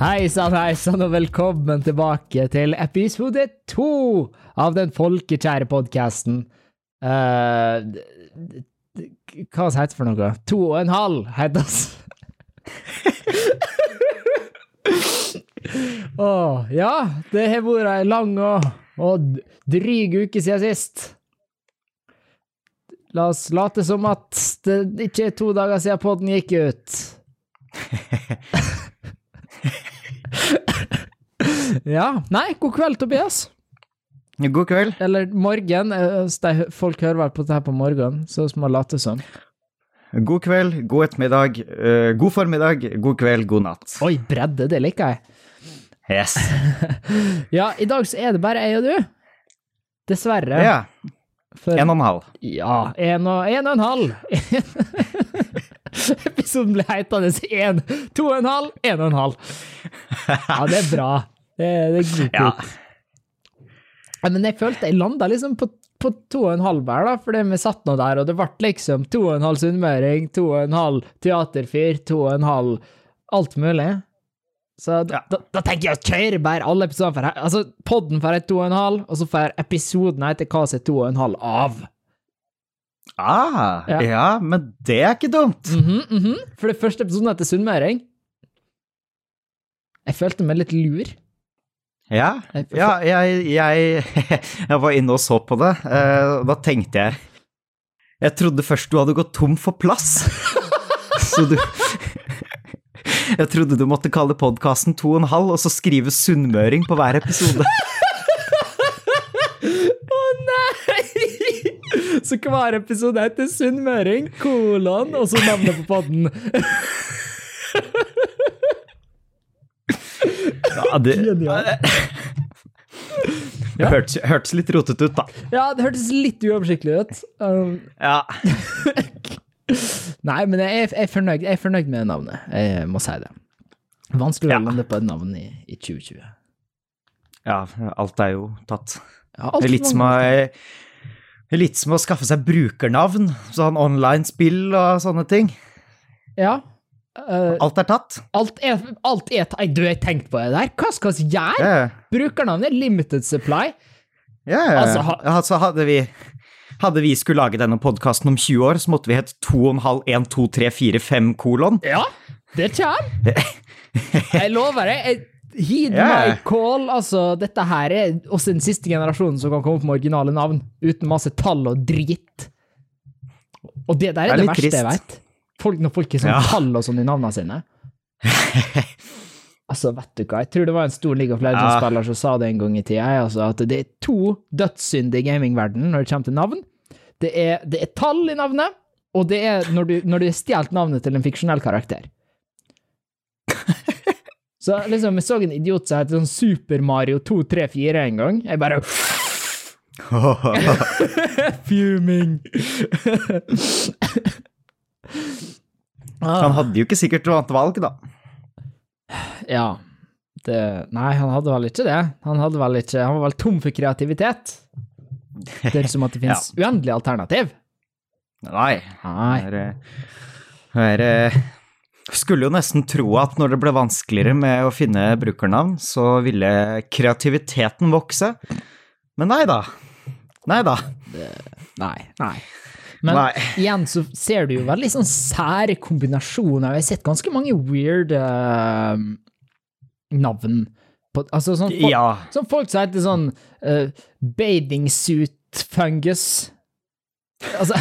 Hei sann, hei sann, og velkommen tilbake til episode to av den folkekjære podkasten. Uh, hva heter det for noe? To og en halv heter det. Å, oh, ja, det har vært ei lang og, og dryg uke siden sist. La oss late som at det ikke er to dager siden podden gikk ut. ja. Nei, god kveld, Tobias. God kveld. Eller morgen. Eh, folk hører vel på det her på morgenen, så må late som. God kveld, god ettermiddag, uh, god formiddag, god kveld, god natt. Oi, bredde, det liker jeg. Yes. ja, i dag så er det bare jeg og du. Dessverre. Ja. For, en og en halv. Ja, en og en, og en halv. Episoden ble heitende én, to og en halv, en og en halv. Ja, det er bra. Det, det er god ja. ja. Men jeg følte jeg landa liksom på, på to og en halv hver, da, fordi vi satt nå der, og det ble liksom to og en halv sunnmøring, to og en halv teaterfyr, to og en halv alt mulig. Så da, da, da tenker jeg å kjøre bare alle episodene for Altså, podden får et to og en halv, og så får episoden etter hva som er to og en halv av. Ah, ja. ja. men det er ikke dumt. Mm -hmm, mm -hmm. For det første episoden heter Sunnmøring. Jeg følte meg litt lur. Ja, ja jeg, jeg, jeg, var inne og så på det. Uh, da tenkte jeg Jeg trodde først du hadde gått tom for plass. så du Jeg trodde du måtte kalle podkasten to og en halv, og så skrive sunnmøring på hver episode. Så hver episode heter Sunnmøring, kolon, og så navnet på podden. ja, det Det hørtes, hørtes, litt rotete ut, da. Ja, det hørtes litt uoversiktlig ut. Um, ja. Nei, men jeg er, jeg, er fornøyd, jeg er, fornøyd, med navnet. Jeg må si det. Vanskelig å ja. lande på et navn i, i, 2020. Ja, alt er jo tatt. Ja, alt det litt som å Litt som å skaffe seg brukernavn, sånn online-spill og sånne ting. Ja. Uh, alt er tatt. Alt er, alt er. Du har tenkt på det der? Hva skal vi gjøre? Yeah. Brukernavnet er limited supply. Ja, yeah. altså, ha, altså, hadde vi hadde vi skulle lage denne podkasten om 20 år, så måtte vi hett 2,5, 1, 2, 3, 4, 5 kolon. Ja, det kommer. Jeg lover deg. Heed yeah. my call. Altså, dette her er også den siste generasjonen som kan komme opp med originale navn, uten masse tall og drit. Og det der er det, er det verste trist. jeg. Folk, når folk har sånn ja. tall og sånn i navnene sine. altså, vet du hva, jeg tror det var en stor League of Legends-spiller som sa det en gang i tida, altså, at det er to dødssynde i gamingverdenen når det kommer til navn. Det er, det er tall i navnet, og det er når du, når du har stjålet navnet til en fiksjonell karakter. Så liksom, jeg så en idiot som het sånn Super Mario 234 en gang. Jeg bare Fuming. Han hadde jo ikke sikkert noe annet valg, da. Ja. Det, nei, han hadde vel ikke det. Han, hadde vel ikke, han var vel tom for kreativitet. Det er som at det finnes ja. uendelige alternativ. Nei. nei. Det er, det er skulle jo nesten tro at når det ble vanskeligere med å finne brukernavn, så ville kreativiteten vokse. Men nei da. Nei da. Nei. Nei. Men nei. igjen så ser du jo veldig sånn sære kombinasjoner. Jeg har sett ganske mange weird uh, navn. På, altså sånn folk, ja. sånn folk som heter sånn uh, bathing suit fungus. Altså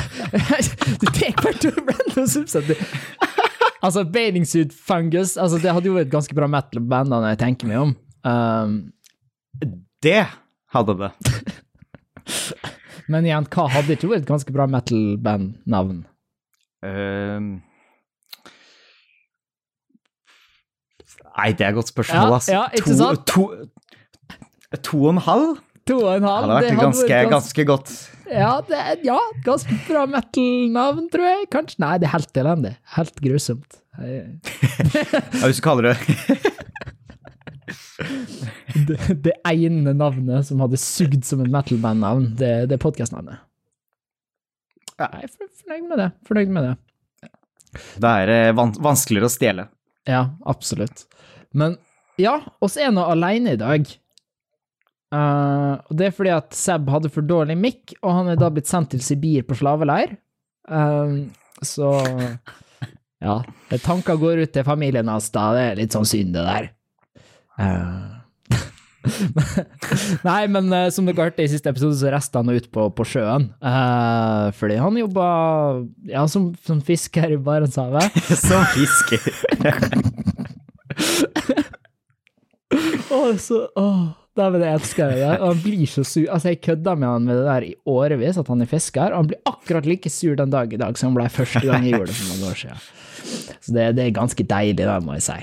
Du tar hvert random subset. Altså, Bathing Suit Fungus altså, Det hadde jo et ganske bra metal-band, når jeg tenker meg om. Um, det hadde det. Men igjen, hva hadde ikke vært et ganske bra metal-band-navn? Um, nei, det er et godt spørsmål, altså. Ja, to, sant? To, to og en halv? To og en halv. Det hadde vært ganske, ganske, ganske godt. Ja, det ja ganske bra metal-navn, tror jeg. Kanskje Nei, det er helt elendig. Helt grusomt. ja, hvis du kaller det det, det ene navnet som hadde sugd som et metal-band-navn, det, det er podkast-navnet. Ja. Jeg er fornøyd med det. Fornøyd med det. Det er van vanskeligere å stjele. Ja, absolutt. Men Ja, oss er nå aleine i dag. Uh, og det er fordi at Seb hadde for dårlig mikk, og han er da blitt sendt til Sibir på slaveleir. Uh, så ja, tanker går ut til familien hans da, det er litt sånn synd, det der. Uh, Nei, men som dere hørte i siste episode, så resta han ut på, på sjøen. Fordi han jobba ja, som, som fisker i Barentshavet. som fisker. Å, så Åh. Dæven, jeg elsker det. Og han blir så sur. Altså, jeg kødda med han med det der i årevis, at han er fisker. Og han blir akkurat like sur den dag i dag som han ble første gang jeg gjorde det for noen år siden. Så det, det er ganske deilig, det må jeg si.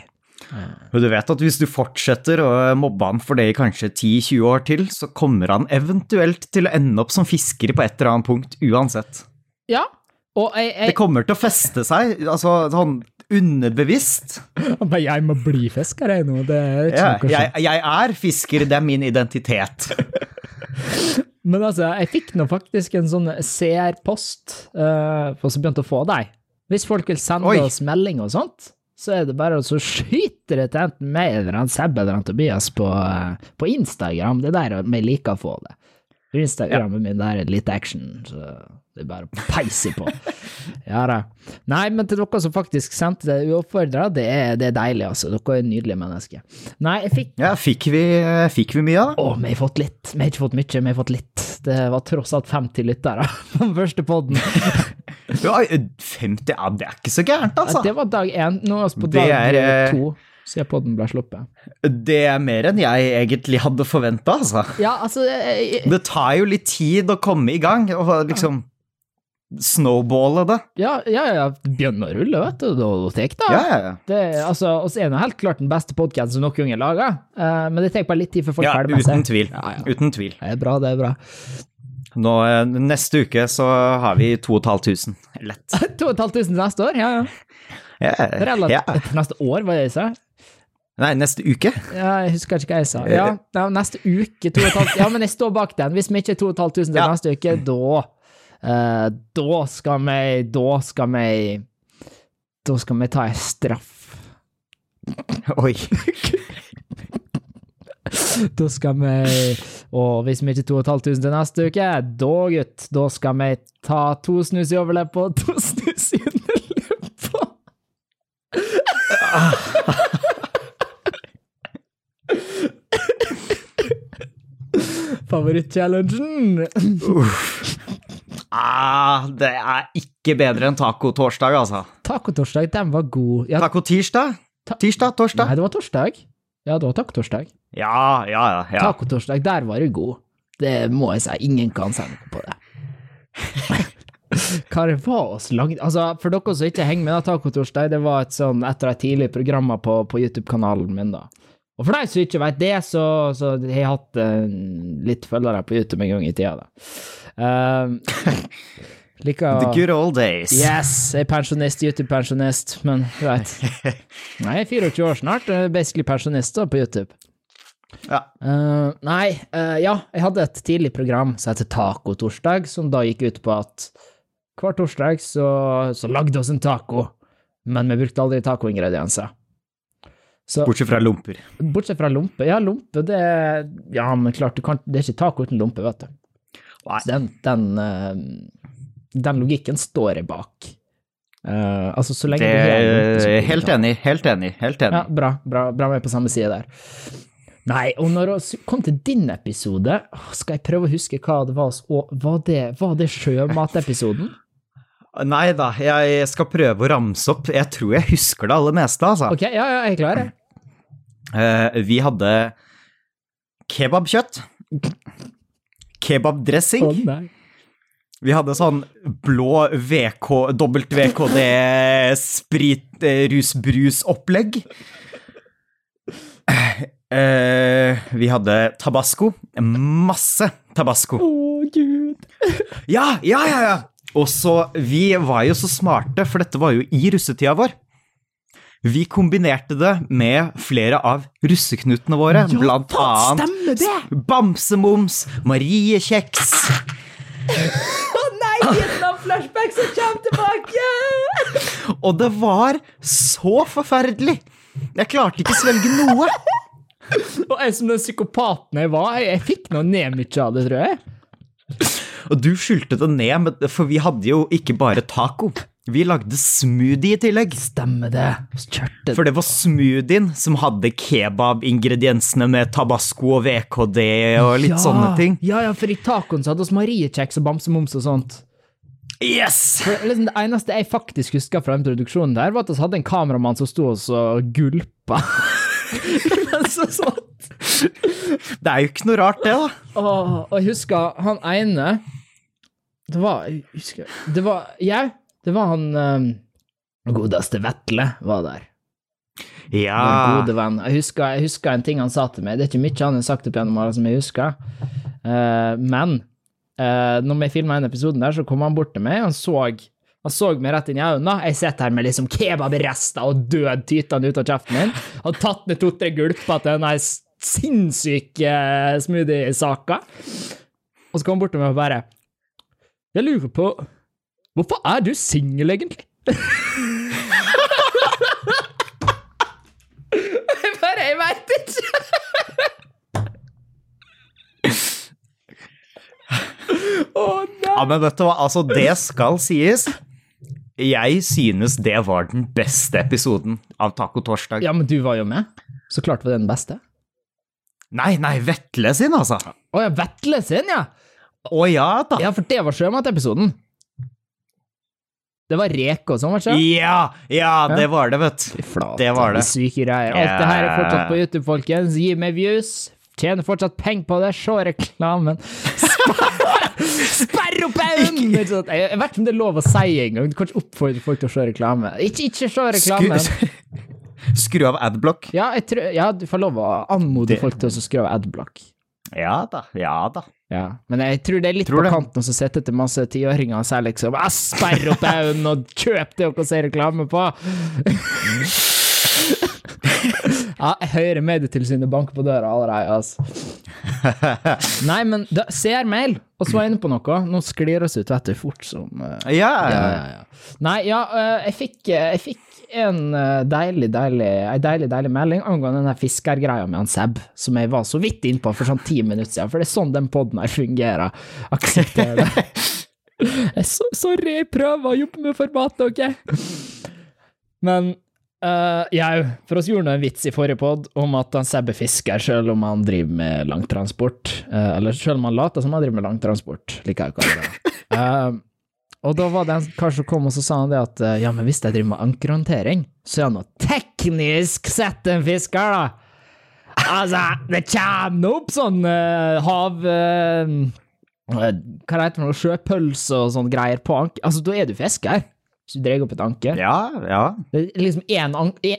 Men du vet at hvis du fortsetter å mobbe han for det i kanskje 10-20 år til, så kommer han eventuelt til å ende opp som fisker på et eller annet punkt, uansett. Ja, og jeg, jeg... Det kommer til å feste seg, altså sånn underbevisst. Men jeg må bli fisker, jeg nå. Det ja, jeg, jeg, er fisker, det er min identitet. Men altså, jeg fikk nå faktisk en sånn seerpost, uh, og så begynte å få deg. Hvis folk vil sende Oi. oss melding og sånt, så er det bare å skyte det til enten meg eller han Seb eller han Tobias på, uh, på Instagram. Det er der vi liker å få det. Instagrammen min der er litt action, så det er bare å peise på. Ja da. Nei, men til dere som faktisk sendte det uoppfordra, det, det, er deilig, altså. Dere er nydelige mennesker. Nei, jeg fikk Ja, fikk vi, fikk vi mye, da? Å, vi har fått litt. Vi har ikke fått mye, vi har fått litt. Det var tross alt 50 lyttere på den første poden. ja, 50 Ja, det er ikke så gærent, altså. Ja, det var dag én. Nå er vi på dag er, eh, to siden podden ble sluppet. Det er mer enn jeg egentlig hadde forventa, altså. Ja, altså jeg, Det tar jo litt tid å komme i gang, og liksom snowballe det. Ja, ja, ja. Begynner å rulle, vet du. Da tek det. Ja, ja, ja. Det, altså, oss er nå helt klart den beste podkasten som noen gang er laga, uh, eh, men det tar bare litt tid før folk ja, ferdig med seg. Uten tvil. Ja, ja. Uten tvil. Det er bra, det er bra. Nå, eh, neste uke så har vi 2500. Lett. 2500 neste år? Ja, ja. Ja, Relativt, ja. Neste år, var det jeg sa? Nei, neste uke? Ja, jeg husker ikke hva jeg sa. Ja, neste uke. 2500. Ja, men jeg står bak den. Hvis vi ikke er 2500 til neste uke, da Uh, da skal vi Da skal vi Da skal vi ta en straff. Oi. da skal vi Og hvis vi ikke 2500 til neste uke, da, gutt, da skal vi ta to snus i overleppa og to snus. Favorittchallengen. Ah, det er ikke bedre enn taco-torsdag, altså. Taco-torsdag, den var god. Ja. Taco-tirsdag? Tirsdag? Torsdag? Nei, det var torsdag. Ja, det var taco-torsdag. Ja, ja, ja. ja. Taco-torsdag, der var du god. Det må jeg si. Ingen kan si noe på det. Hva det var oss lagd Altså, for dere som ikke henger med, da, Taco-torsdag, det var et sånn etter de tidlige programmene på, på YouTube-kanalen min, da. Og for deg som ikke vet det, så, så har jeg hatt uh, litt følgere på YouTube en gang i tida, da. Uh, liker The good old days. Yes, jeg er pensjonist, YouTube-pensjonist, men du veit. Nei, jeg er 24 år snart, basically pensjonist da, på YouTube. Ja. Uh, nei, uh, ja, jeg hadde et tidlig program som heter Tacotorsdag, som da gikk ut på at hver torsdag så, så lagde oss en taco, men vi brukte aldri tacoingredienser. Så, bortsett fra lomper. Bortsett fra lomper. Ja, lomper, det Ja, men klart, kan, det er ikke taco uten lompe, vet du. Den, den, uh, den, logikken står jeg bak. Uh, altså, så lenge det, du lompe, Helt enig, helt enig, helt enig. Ja, bra, bra, bra med på samme side der. Nei, og når vi kom til din episode, skal jeg prøve å huske hva det var Var det, var det sjømatepisoden? Nei da, jeg skal prøve å ramse opp. Jeg tror jeg husker det aller meste, altså. Ok, ja, ja, jeg er klar, jeg. Uh, vi hadde kebabkjøtt. Kebabdressing. Oh, nei. Vi hadde sånn blå VK, VKD sprit eh, rusbrus-opplegg. Uh, vi hadde tabasco. Masse tabasco. Å, gud. ja, ja, ja, ja! Og så, Vi var jo så smarte, for dette var jo i russetida vår. Vi kombinerte det med flere av russeknutene våre, ja, blant annet Bamsemums, Mariekjeks Å oh, nei, Vietnam-flashback som kommer tilbake! Og det var så forferdelig! Jeg klarte ikke svelge noe. Og jeg som den psykopaten jeg var, jeg, jeg fikk nå ned mye av det, tror jeg. Og du skyldte det ned, for vi hadde jo ikke bare taco. Vi lagde smoothie i tillegg. Stemmer det. Kjørte. For det var smoothien som hadde kebab-ingrediensene med tabasco og VKD og litt ja, sånne ting. Ja, ja, for i tacoen så hadde vi mariekjeks og bamsemums og sånt. Yes! For liksom Det eneste jeg faktisk husker fra den produksjonen der, var at vi hadde en kameramann som sto og gulpa. så sånt. Det er jo ikke noe rart, det, da. Åh, og jeg husker han ene Det var jeg husker, Det var Ja, det var han um, godeste Vetle var der. Ja. Gode venn. Jeg husker, jeg husker en ting han sa til meg. Det er ikke mye han har sagt opp gjennom åra som jeg husker, uh, men uh, når vi filma den episoden der, så kom han bort til meg, han så han så meg rett inn i øynene. Jeg sitter her med liksom kebabrester og død tytende ut av kjeften min. Han tatt ned to-tre gulper til den sinnssyke smoothiesaker. smoothie-saka. Og så kom han bort til meg og bare Jeg lurer på Hvorfor er du singel, egentlig? jeg bare Jeg veit ikke! Å nei! Ja, men vet du hva, altså, det skal sies. Jeg synes det var den beste episoden av Taco Torsdag. Ja, men du var jo med. Så klart var det den beste. Nei, nei, Vetle sin, altså. Å ja, Vetle sin, ja! Å ja da. Ja, for det var sjømatepisoden. Det var reke og sånn, var det? Ja, ja, det var det, vet du. Det var det. Syke greier. Alt det her er fortsatt på YouTube, folkens. Gi meg views. Tjener fortsatt penger på det. Se reklamen. Sperr opp øynene! Jeg vet ikke om det er lov å si engang. Du kan ikke oppfordre folk til å se reklame. Ikke, ikke se reklamen. Skru, av adblock. Ja, tror, ja, du får lov å anmode Det- folk til å skru av adblock. Ja da, ja da. Ja, men jeg tror det er litt Tror på det. kanten å sette til masse tiåringer og si liksom «Ah, Sperr opp øynene og kjøp det dere ser reklame på! ja, jeg hører Medietilsynet banke på døra allerede, altså. Nei, men da, ser mail, og så var jeg inne på noe. Nå sklir oss ut, du, fort som uh, Ja, ja, ja, ja. Nei, ja, uh, jeg fikk, eh, jeg fikk en deilig, deilig, en deilig, deilig melding angående den fiskergreia med han Seb, som jeg var så vidt innpå for sånn ti minutter siden, for det er sånn den poden her fungerer. Aksepter det. Jeg sorry, jeg prøver å jobbe med formatet, ok? Men uh, jeg, for oss gjorde nå en vits i forrige pod om at han Seb er fisker selv om han driver med langtransport. Uh, eller selv om han later som han driver med langtransport, liker jeg å kalle det. Uh, og da var det en kar som kom og så sa han det at uh, ja, men hvis jeg driver med ankerhåndtering, så er han nå teknisk sett en fisker, da. Altså, det kommer nå opp sånn eh, hav... eh, hva heter det, sjøpølse og sånn greier på anker. Altså, da er du fisker. Hvis du drar opp et anker. ja, ja. Det er liksom én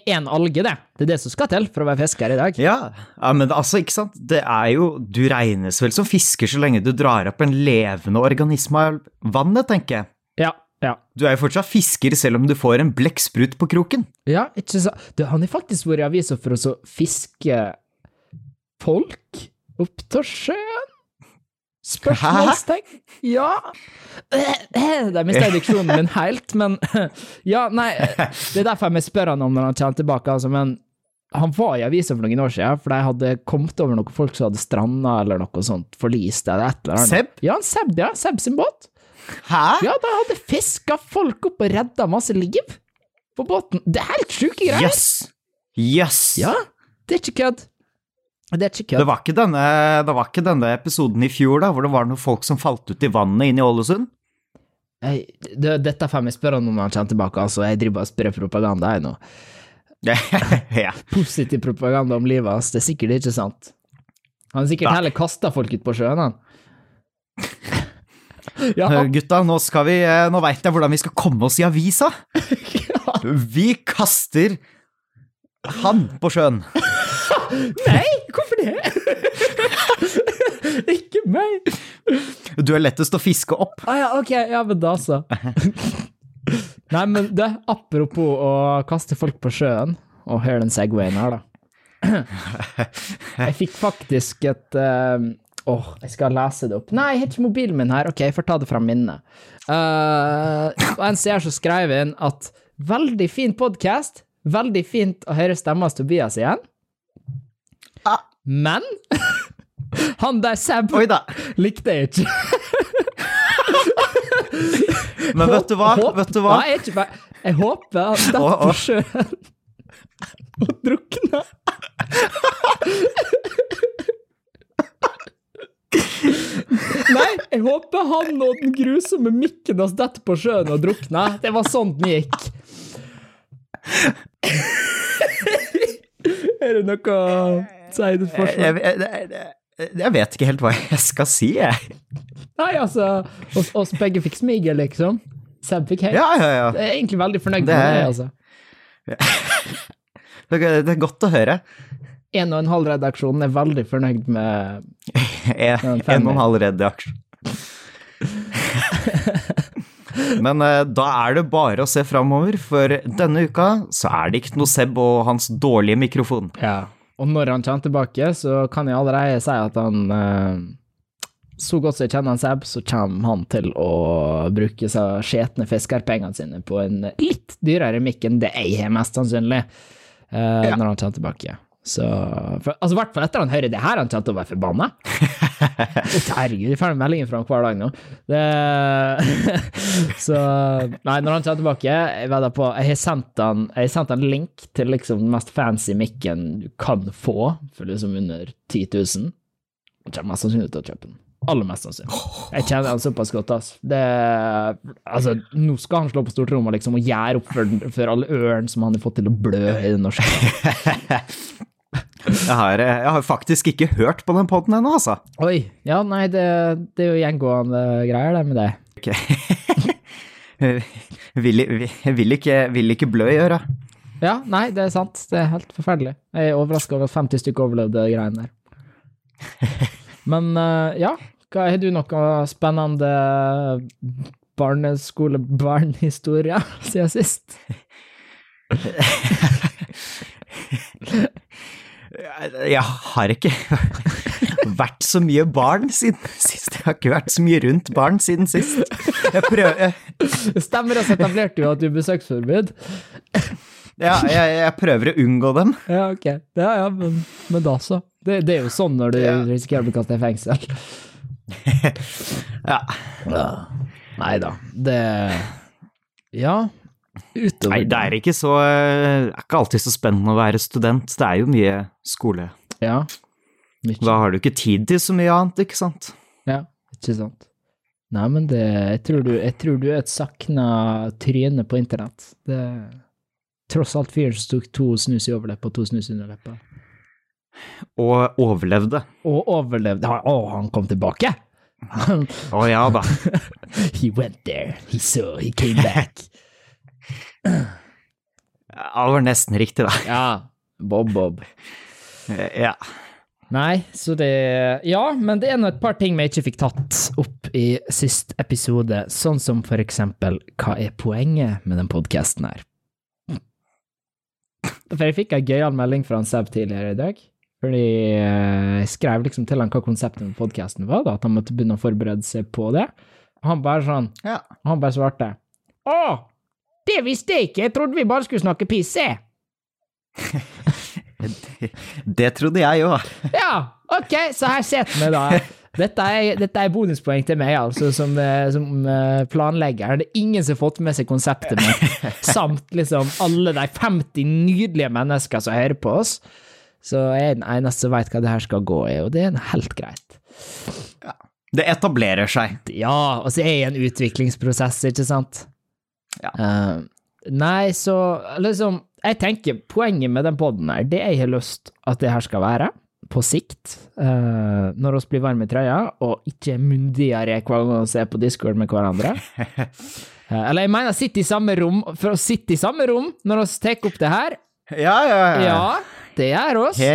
en alge, det. Det er det som skal til for å være fisker i dag. Ja, ja, men altså, ikke sant, det er jo, du regnes vel som fisker så lenge du drar opp en levende organisme av vannet, tenker jeg. Ja, ja. Du er jo fortsatt fisker selv om du får en blekksprut på kroken. Ja, ikke sant. Han har faktisk vært i avisa for å fiske folk opp til sjøen? Spørsmålstegn? Ja De mista diksjonen min helt, men Ja, nei, det er derfor jeg spør han om når han kommer tilbake, altså, men han var i avisa for noen år siden, for de hadde kommet over noen folk som hadde stranda eller noe sånt, forlist eller et eller annet. Seb? Ja, Seb, ja. Seb sin båt. Hæ? Ja, de hadde fiska folk opp og redda masse liv på båten. Det er helt sjuke greier. Jøss! Jøss! Ja, det er ikke kødd. Det Det var denne, det var ikke denne episoden i fjor, da, hvor det var noen folk som falt ut i vannet inne i Ålesund? Hey, det, dette får jeg spørre om når han kommer tilbake, altså. Jeg driver bare og sprer propaganda, jeg nå. ja. Positiv propaganda om livet hans, det er sikkert ikke sant. Han har sikkert da. heller kasta folk ut på sjøen, han. ja, Gutta, nå skal vi eh, Nå veit jeg hvordan vi skal komme oss i avisa. Vi kaster han på sjøen. Nei, hvorfor det? ikke meg. Du er lettest å fiske opp. Ah, ja, ok, ja, men da så. Nei, men det, apropos å kaste folk på sjøen, og hør den segwayen her, da. Jeg fikk faktisk et eh, Åh, jeg skal lese det opp. Nei, jeg har ikke mobilen min her. Ok, jeg får ta det fra minnet. Uh, en seer så skrev inn at veldig fin podkast. Veldig fint å høre stemma til Tobias igjen. Men han der Seb likte jeg ikke. Men vet du hva? Håp- Vet du hva? Nei, jeg, ikke, jeg håper han detter på sjøen og drukner. Nei, jeg håper han og den grusomme mikken hans detter på sjøen og drukner. Det var sånn den gikk. er det noe ditt forsvar? Jeg, jeg, jeg, vet ikke helt hva jeg skal si, jeg. Nei, altså, oss, oss begge fikk smige, liksom. Seb fikk hei. Ja, ja, ja. Jeg er egentlig veldig fornøyd Det med det, altså. Det er godt å høre. En og en halv redaksjon er veldig fornøyd med En en en og femmer. en halv redaksjon. Men eh, da er det bare å se framover, for denne uka så er det ikke noe Seb og hans dårlige mikrofon. Ja. Og når han kommer tilbake, så kan jeg allerede si at han eh, Så godt som jeg kjenner han Seb, så kommer han til å bruke seg skjetne fiskerpengene sine på en litt dyrere mikk enn det jeg har, mest sannsynlig, eh, når han kommer tilbake. Så for, Altså, i hvert fall etter han hører det her, han kommer til å være forbanna. Herregud, jeg får meldinger fra han hver dag nå. Det, så Nei, når han kommer tilbake, jeg vedder på Jeg har sendt han Jeg har sendt han link til liksom den mest fancy mikken du kan få for liksom under 10 000. Han kommer mest sannsynlig til å kjøpe den. Aller mest sannsynlig. Jeg kjenner han såpass godt, ass. Det Altså, nå skal han slå på stortromma liksom og gjære opp for, for alle ørene som han har fått til å blø i det norske. Jeg har, eh, jeg har faktisk ikke hørt på den poden ennå, altså. Oi. Ja, nei, det, det er jo gjengående greier, det med det. Ok. vil, vil, vil, ikke, vil ikke blø i øra. Ja, nei, det er sant. Det er helt forferdelig. Jeg er overraska over at 50 stykker overlevde de greiene der. Men eh, ja, hva, har du noe spennende barneskole-barnhistorie siden sist? Jeg har ikke vært så mye barn siden sist. Jeg har ikke vært så mye rundt barn siden sist. Jeg prøver, Det stemmer at etablerte jo at du besøksforbud. ja, jeg, jeg prøver å unngå dem. Ja, ok. Ja, ja, men, men da så. Det, det er jo sånn når du Ja. risikerer å bli kastet i fengsel. Ja. Nei da. Det Ja. Utover Nei, det er ikke så eh, Det er ikke alltid så spennende å være student. Det er jo mye skole. Ja. Mykje. Da har du ikke tid til så mye annet, ikke sant? Ja, ikke sant. Nei, men det Jeg tror du, jeg tror du er et sakna tryne på internett. Det Tross alt fyren som tok to snus i overleppa og to snus under leppa. Og overlevde. Og overlevde. Å, han kom tilbake! Å ja da. he went there. He saw. He came back. Ja, Det var nesten riktig, da. ja. Bob, Bob. Ja. Nei, så det Ja, men det er nå et par ting vi ikke fikk tatt opp i sist episode, sånn som for eksempel hva er poenget med den podkasten her? For jeg fikk ei gøyal melding fra han Seb tidligere i dag, fordi eh, jeg skrev liksom til han hva konseptet med podkasten var, da, at han måtte begynne å forberede seg på det. Og han bare sånn ja. Han bare svarte Å, det visste jeg ikke, jeg trodde vi bare skulle snakke piss, jeg. Det trodde jeg òg. Ja, ok, så her sitter vi da. Dette er, dette er bonuspoeng til meg, altså, som, eh, som eh, planlegger. Det er ingen som har fått med seg konseptet mitt, samt liksom alle de 50 nydelige mennesker som hører på oss. Så jeg er den eneste som veit hva det her skal gå i, og det er helt greit. Det etablerer seg. Ja, og så er jeg i en utviklingsprosess, ikke sant? Ja. Uh, nei, så liksom Jeg tenker poenget med den poden her, det jeg har lyst at det her skal være, på sikt, uh, når vi blir varme i trøya, og ikke er myndigere hver gang vi er på Discord med hverandre. uh, eller jeg mener sitte i samme rom, for å sitte i samme rom når vi tar opp det her. Ja, ja, ja. Ja, det gjør oss. He,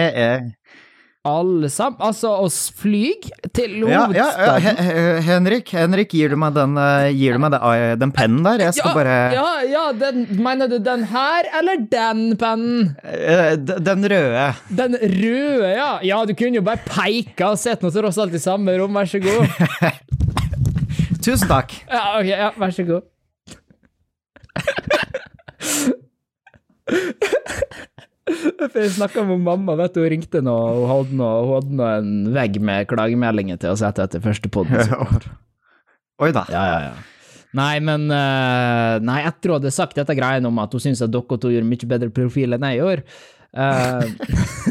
Alle sammen. Altså, oss flyg til ja, ja, ja. hovedstaden. He, he, Henrik, Henrik, gir du meg den, eh, gir du meg den, eh, den pennen der? Jeg skal ja, bare Ja, ja, den, mener du den her, eller den pennen? Eh, Den røde. Den røde, ja. Ja, du kunne jo bare peika og sett noe tross alt i samme rom, vær så god. Tusen takk. Ja, ok, ja, vær så god. Jeg snakka med mamma, vet du, hun ringte nå, hun hadde nå, hun hadde nå en vegg med klagemeldinger til oss etter etter første pod. Oi da. Ja, ja, ja. Nei, men uh, Nei, etter hun hadde sagt dette greiene om at hun syns at dere to gjorde mye bedre profil enn jeg gjør, uh,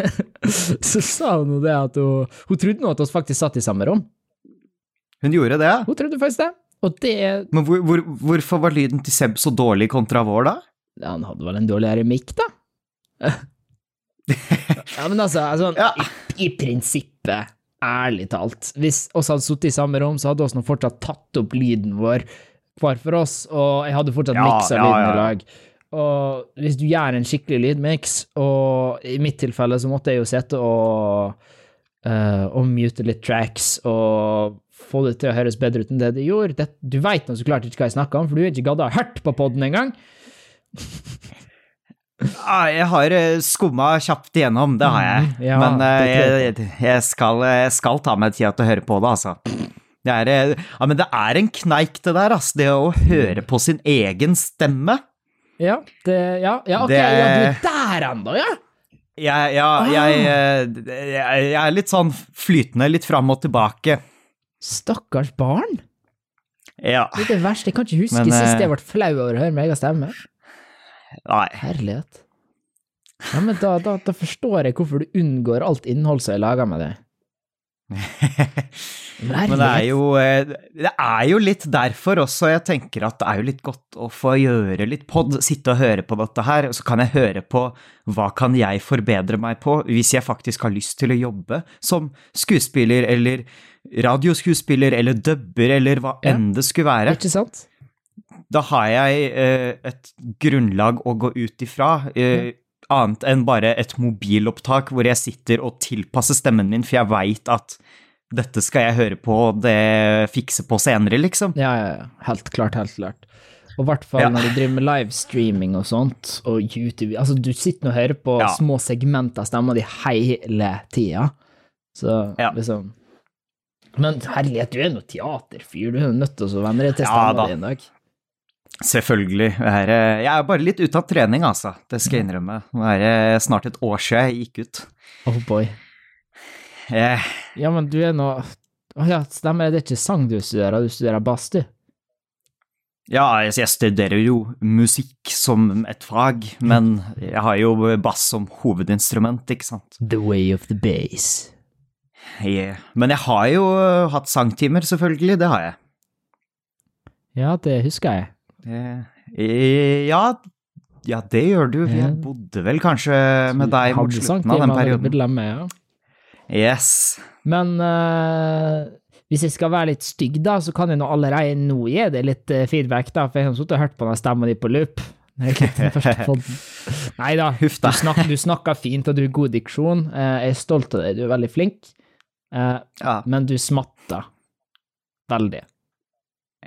så sa hun det at hun Hun trodde nå at vi faktisk satt i samme rom. Hun gjorde det? Hun trodde faktisk det. Og det Men hvor, hvor, hvorfor var lyden til Seb så dårlig kontra vår, da? Ja, han hadde vel en dårligere mikk, da. ja, men altså, altså Ja. i, i prinsippet, ærlig talt, hvis oss hadde sittet i samme rom, så hadde vi fortsatt tatt opp lyden vår hver for oss, og jeg hadde fortsatt Ja, miksa ja, lyden i lag. Og hvis du gjør en skikkelig lydmiks, og i mitt tilfelle så måtte jeg jo sitte og uh, og mute litt tracks og få det til å høres bedre ut enn det det gjorde. Det, du veit nå så klart ikke hva jeg snakker om, for du har ikke gadda hørt på poden engang. Jeg har skumma kjapt igjennom, det har jeg. Mm, ja, Men eh, jeg jeg, skal, jeg skal ta meg tida til å høre på det, altså. Det er, eh, ja, men det er en kneik, det der, altså. Det å høre på sin egen stemme. Ja, det, ja, ja, ok, Det- ja, du er der ennå, ja? Jeg, ja, jeg, eh, jeg, jeg er litt sånn flytende, litt fram og tilbake. Stakkars barn. Ja. Det er det verste. Jeg kan ikke huske Men, sist eh, jeg ble flau over å høre min egen stemme. Nei. Herlighet. Ja, men da, da, da forstår jeg hvorfor du unngår alt innhold som er laga med det. Men det er, jo, eh, det er jo litt derfor også jeg tenker at det er jo litt godt å få gjøre litt pod, sitte og høre på dette her, og så kan jeg høre på hva kan jeg forbedre meg på hvis jeg faktisk har lyst til å jobbe som skuespiller eller radioskuespiller eller dubber eller hva Ja. enn det skulle være. Ikke sant? Da har jeg eh, et grunnlag å gå ut ifra. Eh, Annet enn bare et mobilopptak hvor jeg sitter og tilpasser stemmen min, for jeg veit at dette skal jeg høre på og det fikse på senere, liksom. Ja, ja, ja. Helt klart, helt klart. Og i hvert fall Ja. når du driver med livestreaming og sånt, og YouTube Altså, du sitter og hører på Ja. små segmenter av stemma di hele tida. Så Ja. liksom Men herlighet, du er jo teaterfyr, du er nødt til å venne deg til stemma ja, di en dag. Selvfølgelig. Jeg er, eh, jeg er bare litt ute av trening, altså. Det skal jeg innrømme. Nå er det snart et år siden jeg gikk ut. Oh boy. Jeg, Ja, men du er nå Å ja, stemmer det, det er ikke sang du studerer, du studerer bass, du? ja, jeg jeg studerer jo musikk som et fag, men jeg har jo bass som hovedinstrument, ikke sant. The way of the bass. Yeah. men jeg har jo hatt sangtimer, selvfølgelig. Det har jeg. Ja, det husker jeg. Ja, ja, det gjør du. Vi bodde vel kanskje med deg mot slutten av den perioden. Yes. Men uh, hvis jeg skal være litt stygg, da, så kan jeg nå allerede nå gi deg litt eh, feedback, da, for jeg har sittet og hørt på den stemma di på loop. Nei da, du, snak, du snakker fint, og du har god diksjon. Eh, jeg er stolt av deg, du er veldig flink, men du smatter veldig.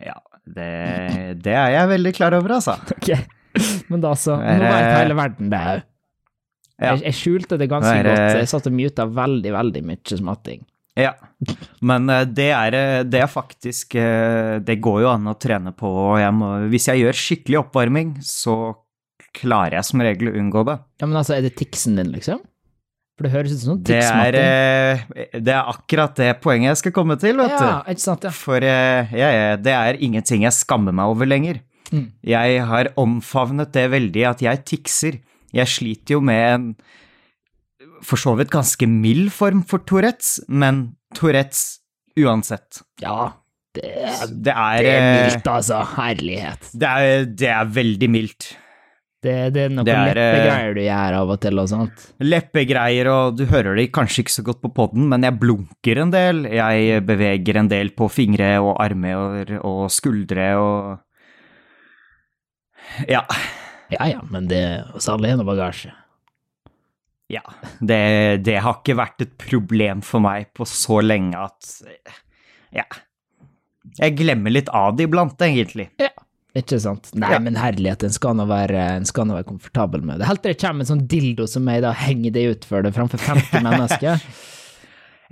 ja det, det er jeg veldig klar over, altså. Ok, men da så, nå vet hele verden det òg. Ja. Jeg, jeg skjulte det ganske Er godt, jeg satt og muta veldig, veldig mye smatting. Ja, men eh, det er, eh, det er faktisk eh, Det går jo an å trene på, og jeg må, hvis jeg gjør skikkelig oppvarming, så klarer jeg som regel å unngå det. Ja, men altså, er det tiksen din, liksom? For det høres ut som Det er, eh, det er akkurat det poenget jeg skal komme til, vet Ja, du. ikke sant, ja. For eh, ja, ja, det er ingenting jeg skammer meg over lenger. Mm. Jeg har omfavnet det veldig at jeg tikser. Jeg sliter jo med en for så vidt ganske mild form for Tourettes, men Tourettes uansett. Ja, det Det er, det er eh, mildt, altså. Herlighet. Det er, det er veldig mildt. Det, det er noen det er, eh, leppegreier du gjør av og til og sånt. Leppegreier, og du hører det kanskje ikke så godt på podden, men jeg blunker en del. Jeg beveger en del på fingre og armer og skuldre og Ja. Ja ja, men det er alle er noe bagasje. Ja. Det, det har ikke vært et problem for meg på så lenge at Ja. Jeg glemmer litt av det iblant, egentlig. Ja. Ikke sant? Nei, Ja. men herlighet, en skal nå være, skal nå være komfortabel med det. Helt til det kommer en sånn dildo som meg, da henger det ut for det framfor 50 mennesker.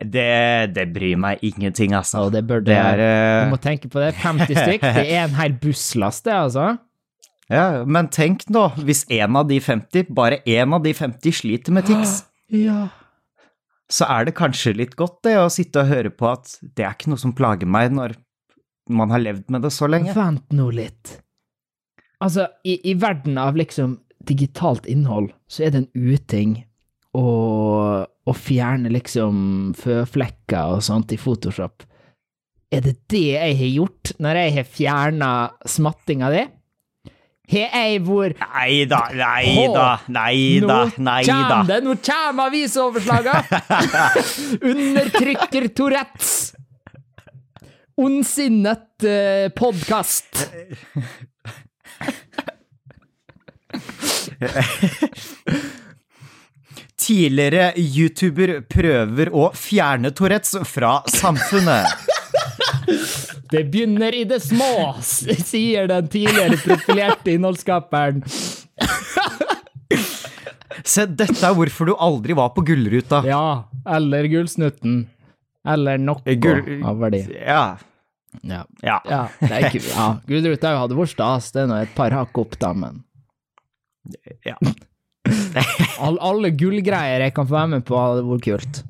Det, det bryr meg ingenting, altså. Og det bør Det det er Du eh, må tenke på det. 50 stykk, det er en hel busslast, det, altså. Ja, men tenk nå, hvis en av de 50, bare én av de 50 sliter med tics, Ja. så er det kanskje litt godt det å sitte og høre på at det er ikke noe som plager meg når man har levd med det så lenge. Vent nå litt. Altså, i, i verden av liksom digitalt innhold, så er det en uting å, å fjerne liksom føflekker og sånt i Photoshop. Er det det jeg har gjort når jeg har fjerna smattinga di? Har jeg vært Nei da, nei da, nei da, nei da. kjem det, nå kommer avisoverslaga! Undertrykker Tourettes. Ondsinnet uh, podkast. Tidligere YouTuber prøver å fjerne Tourettes fra samfunnet. Det begynner i det små, sier den tidligere profilerte innholdsskaperen. Se, dette er hvorfor du aldri var på Gullruta. Ja, eller Gullsnutten. Eller noe Gull- av verdi. Ja. Ja. ja. Ja, ja. Gullruta hadde vært stas, det er nå et par hakk opp, da, men ja. all, alle gullgreier jeg kan få være med på, hadde vært kult.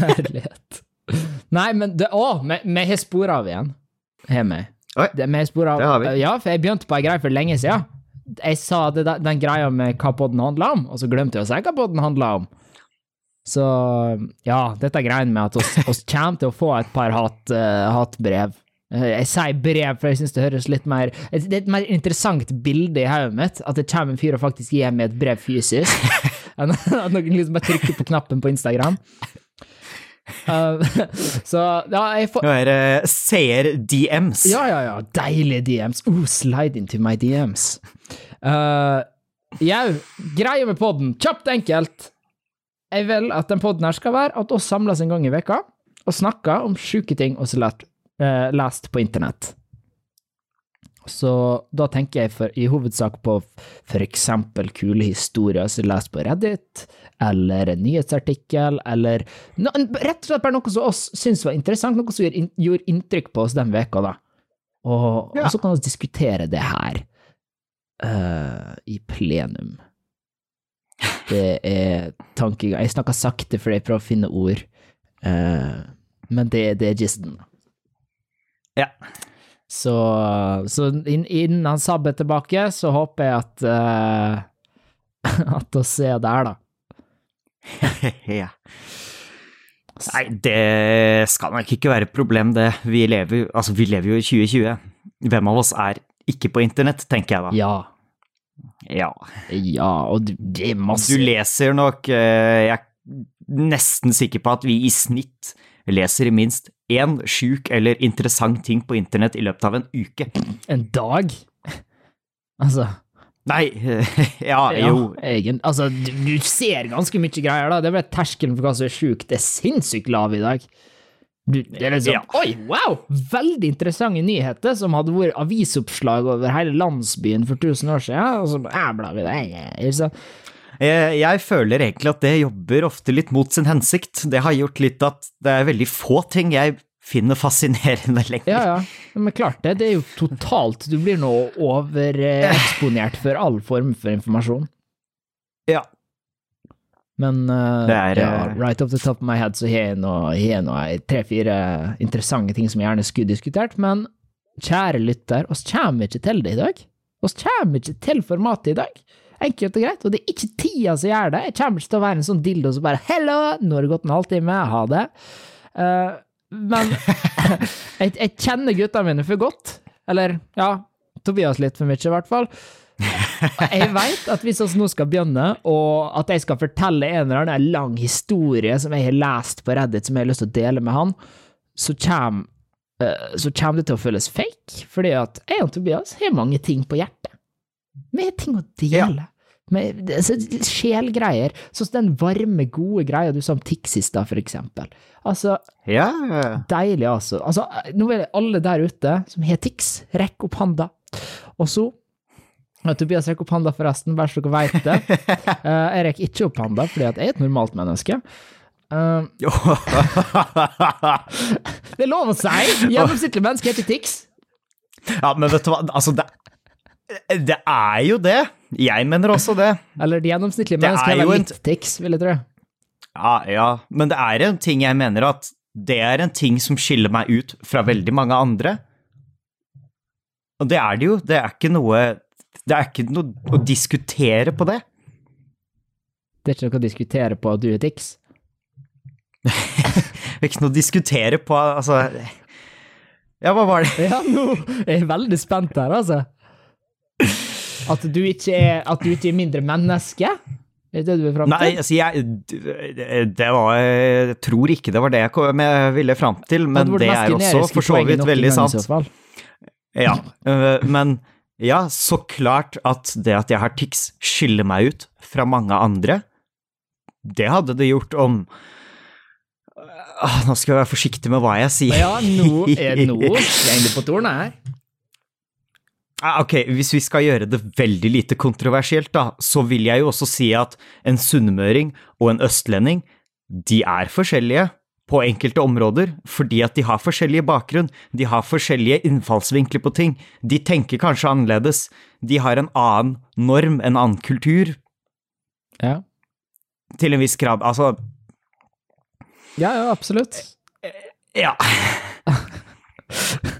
Herlighet. Nei, men det Å, vi har spor av igjen. Har vi. Det, vi spor av Det har vi. Ja, for jeg begynte på ei greie for lenge siden. Jeg sa det, den greia med hva podden handla om, og så glemte jeg å si hva podden handla om. Så ja, dette greiene med at oss, oss kommer til å få et par hat, eh, hatbrev. Uh, jeg sier brev, for jeg syns det høres litt mer Det er et mer interessant bilde i hodet mitt, at det kommer en fyr og faktisk gir meg et brev fysisk, enn at noen liksom bare trykker på knappen på Instagram. Uh, så ja, jeg får Nå er det seer-DMs. ja, ja, ja. Deilige DMs. Oh, slide into my DMs. Uh, Jau, greia med podden. Kjapt enkelt. Jeg vil at den podden her skal være at oss samles en gang i veka og snakker om sjuke ting vi har eh, lest på internett. Så da tenker jeg for, i hovedsak på eksempel kule historier som er lest på Reddit, eller en nyhetsartikkel, eller no, rett og slett bare noe som oss syns var interessant, noe som gjorde inntrykk på oss den veka da. Og, Ja. og så kan vi diskutere det her uh, i plenum. Det er tankegang. Jeg snakker sakte fordi jeg prøver å finne ord, Uh, men det, det er gisten. Ja. Så, så inn- innen han sabber tilbake, så håper jeg at uh, At oss er der, da. ja. Nei, det skal nok ikke være et problem, det. Vi lever, altså, vi lever jo i 2020. Hvem av oss er ikke på internett, tenker jeg da. Ja. Ja. Ja, og du- det er masse Du leser nok eh, Jeg er nesten sikker på at vi i snitt leser i minst én sjuk eller interessant ting på internett i løpet av en uke. En dag? Altså Nei, ja, jo. egen, altså, du, du ser ganske mye greier, da. Det er bare terskelen for hva som er sjukt. Det er sinnssykt lav i dag. Det er liksom Ja. Oi, wow! Veldig interessante nyheter som hadde vært avisoppslag over hele landsbyen for 1000 år siden, og så blar vi det. jeg føler egentlig at det jobber ofte litt mot sin hensikt. Det har gjort litt at det er veldig få ting jeg finner fascinerende lenger. Ja, ja. Men klart det. Det er jo totalt Du blir nå overeksponert for all form for informasjon. Ja. Men uh, Det er, ja, eh, right off the top of my head så har jeg nå tre-fire interessante ting som jeg gjerne skulle diskutert, men kjære lytter, oss kommer ikke til det i dag. Oss kommer ikke til formatet i dag. Enkelt og greit, og det er ikke tida som gjør det. Jeg kommer ikke til å være en sånn dildo som bare 'hello, nå har det gått en halvtime, ha det'. Uh, men jeg, jeg kjenner gutta mine for godt. Eller, ja, Tobias litt for mye, i hvert fall. Jeg veit at hvis vi nå skal begynne, og at jeg skal fortelle en eller annen lang historie som jeg har lest på Reddit, som jeg har lyst til å dele med han, så kommer, eh, så kommer det til å føles fake, fordi at jeg og Tobias har mange ting på hjertet. Vi har ting å dele. Med, altså, sjelgreier. Sånn som den varme, gode greia du sa om Tix i stad, for eksempel. Altså, Ja, ja. Deilig, altså. altså. Nå vil jeg alle der ute som har Tix, rekke opp handa. Og så ja, Tobias rekker opp handa, forresten, bare så dere veit det. Uh, jeg rekker ikke opp handa, fordi jeg er et normalt menneske. Uh, det er lov å si! Gjennomsnittlig menneske heter Tix. Ja, men vet du hva, altså det, det er jo det. Jeg mener også det. Eller det gjennomsnittlige er mennesket er vel en- litt tics, vil jeg tro. Ja, ja, men det er en ting jeg mener at det er en ting som skiller meg ut fra veldig mange andre. Og det er det jo. Det er ikke noe Det er ikke noe å diskutere på det. Det er ikke noe å diskutere på at du er tics. Det er ikke noe å diskutere på, altså Ja, hva var det? Ja, nå er jeg veldig spent her, altså. At du ikke er, at du ikke er mindre menneske? Er det det du er fram til? Nei, altså, jeg Det var Jeg tror ikke det var det jeg kom- jeg ville fram til, men Hadde det er også for så vidt veldig sant. Ja, øh, men ja, så klart at det at jeg har tics skiller meg ut fra mange andre, det hadde det gjort om Ah, Nå skal jeg være forsiktig med hva jeg sier. Ja, nå er det noe. Jeg er inne på tårnet her. Ah, Ok, hvis vi skal gjøre det veldig lite kontroversielt, da, så vil jeg jo også si at en sunnmøring og en østlending, de er forskjellige på enkelte områder, fordi at de har forskjellige bakgrunn, de har forskjellige innfallsvinkler på ting, de tenker kanskje annerledes, de har en annen norm, en annen kultur, Ja, til en viss grad. Altså, ja, ja absolutt. ja.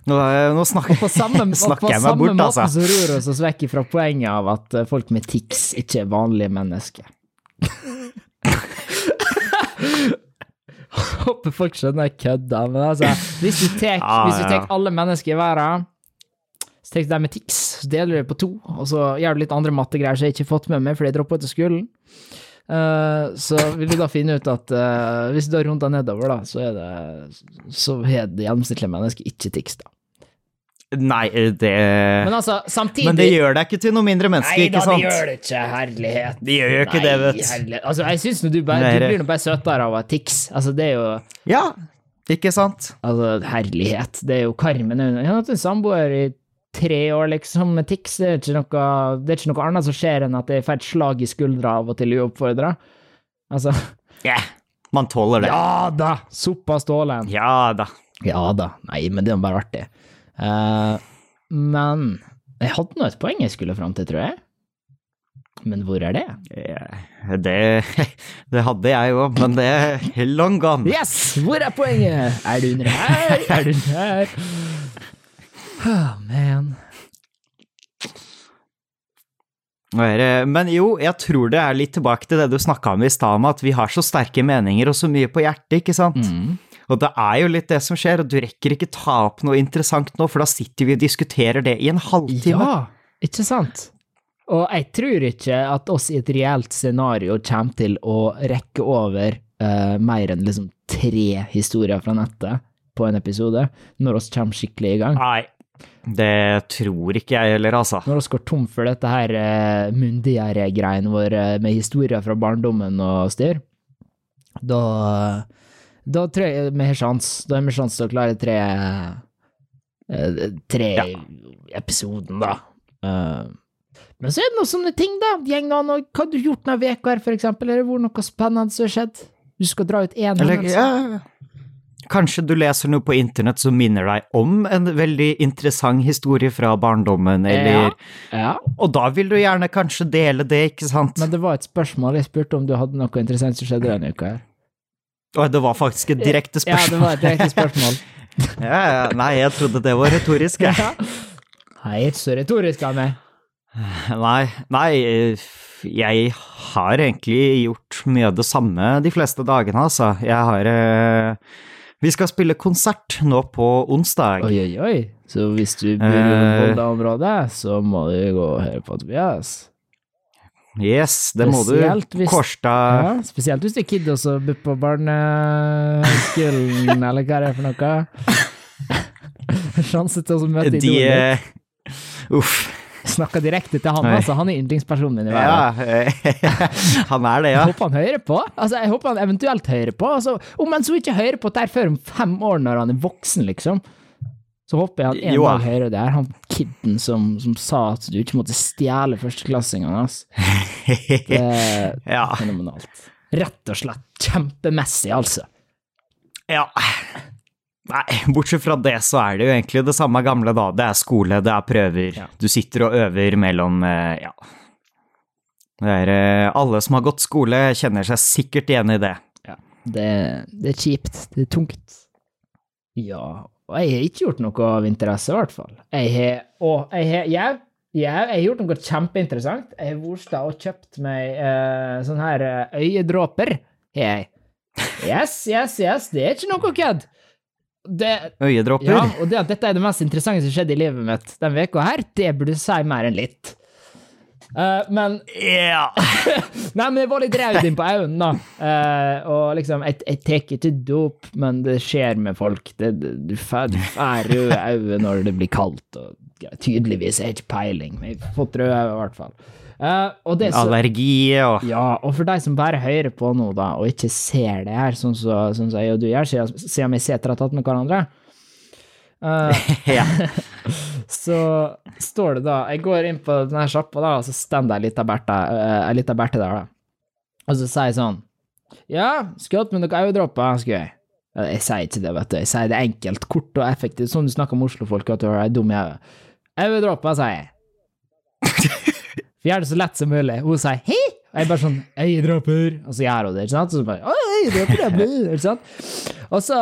Nå, nå snakker, på samme, på snakker jeg meg samme bort, altså. så ror vi oss vekk fra poenget av at folk med tics ikke er vanlige mennesker. Håper folk skjønner jeg kødder, men altså Hvis du tar ja. alle mennesker i verden, så tar du dem med tics, så deler du det på to, og så gjør du litt andre mattegreier som jeg ikke har fått med meg fordi jeg droppa ut av skolen. Uh, så vil du da finne ut at uh, hvis du har runda nedover, da, så er det Så har det gjennomsnittlige mennesket ikke tics, da. Nei, det Men altså, samtidig Men det gjør deg ikke til noe mindre menneske, Nei ikke da, sant? det gjør det ikke. Herlighet. Det gjør jo ikke det, vet herlighet. Altså, jeg syns du bare Det Du blir nå bare søtere av tics. Altså, det er jo Ja, ikke sant? Altså, herlighet. Det er jo Carmen Jeg har hatt en samboer i tre år, liksom, med tics. Det er ikke noe, det er ikke noe annet som skjer enn at jeg får et slag i skuldra av og til uoppfordra. Altså Ja, man tåler det. Ja da! Såpass tåler en. Ja da. Ja da. Nei, men det er bare artig. Eh, men jeg hadde nå et poeng jeg skulle fram til, tror jeg. Men hvor er det? Det, det hadde jeg jo, men det er long gone. Yes! Hvor er poenget? Er du under her? Er du under her? Oh, man. Men jo, jeg tror det er litt tilbake til det du snakka om i stad, om at vi har så sterke meninger og så mye på hjertet, ikke sant? Mm. Og det er jo litt det som skjer, og du rekker ikke ta opp noe interessant nå, for da sitter vi og diskuterer det i en halvtime. Ja, ikke sant? Og jeg tror ikke at oss i et reelt scenario kommer til å rekke over uh, mer enn liksom tre historier fra nettet på en episode, når oss kommer skikkelig i gang. Nei, det tror ikke jeg heller, altså. Når vi går tom for dette her uh, myndigere-greiene våre med historier fra barndommen og styr, da da tror jeg vi har sjans. Da har vi sjans til å klare tre eh, tre Ja. episoden, da. Uh, men så er det noen sånne ting, da. Gjeng da, nå, hva har du gjort denne veka her, for eksempel? Har det vært noe spennende som har skjedd? Du skal dra ut én Eller, hendelse? ja, kanskje du leser noe på internett som minner deg om en veldig interessant historie fra barndommen, eller Ja. Og da vil du gjerne kanskje dele det, ikke sant? Men det var et spørsmål. Jeg spurte om du hadde noe interessant som skjedde denne uka her. Og det var faktisk et direkte spørsmål. Ja, det var et direkte spørsmål. Ja, ja, Nei, jeg trodde det var retorisk, jeg. Ja. Nei, ikke så retorisk av meg. Nei, nei, jeg har egentlig gjort mye av det samme de fleste dagene, altså. Jeg har eh, Vi skal spille konsert nå på onsdag. Oi, oi, oi. Så hvis du bor i Eh. Volda-området, så må du gå og høre på Tobias. Yes, det må du. Hvis- Kårstad Ja, spesielt hvis du er kid og så bor på barneskolen, eller hva det er for noe. Sjanse til å møte De idolet. eh, Uff. Snakka direkte til han, altså. Han er yndlingspersonen min i verden. Ja, eh, han er det, ja. Jeg håper han hører på. Altså, jeg håper han eventuelt hører på. Altså, om han så ikke hører på det her før om fem år, når han er voksen, liksom. Så håper jeg at en Jo, dag hører det her. Han kidden som, som sa at du ikke måtte stjele førsteklassingene hans. Det er Ja. fenomenalt. Rett og slett kjempemessig, altså. ja. Nei, bortsett fra det så er det jo egentlig det samme gamle, da. Det er skole, det er prøver. Ja. Du sitter og øver mellom eh, Ja. Det er, eh, alle som har gått skole, kjenner seg sikkert igjen i det. Det, det er kjipt. Det er tungt. Ja, og jeg har ikke gjort noe av interesse, i hvert fall. Jeg har Og jeg har Jau, jau, jeg har gjort noe kjempeinteressant. Jeg har vært og kjøpt meg uh, sånne her uh, øyedråper, Hey. Yes, yes, yes, det er ikke noe kødd. Det, Øyedråper. ja, og det at dette er det mest interessante som skjedde i livet mitt denne uka her, det burde si mer enn litt. Eh, men yeah. Nei, men jeg var litt raud inn på øynene, da. Uh, og liksom, jeg, jeg tar ikke dop, men det skjer med folk. Det, det, du får røde øyne når det blir kaldt, og ja, tydeligvis har jeg ikke peiling, men jeg har fått røde øyne i hvert fall. Uh, og det så, Allergi og ja, og for deg som bare hører på nå, da, og ikke ser det her, sånn som sånn så jeg og du gjør, siden vi sitter og har tatt med hverandre, Ja. så står det da Jeg går inn på denne sjappa, da, og så står det ei lita Berthe eh, der, da. Og så sier jeg sånn Ja, skulle hatt med noen øyedråper, skulle jeg. Jeg sier ikke det, vet du. Jeg sier det enkelt, kort og effektivt, sånn du snakker om Oslo-folk, at du er dum i hodet. Øyedråper, sier jeg. For gjør det så lett som mulig. Hun sier hei, og jeg bare sånn øyedråper, og så gjør hun det, ikke sant? Så bare, «Å, øyedråper, ikke sant? Og så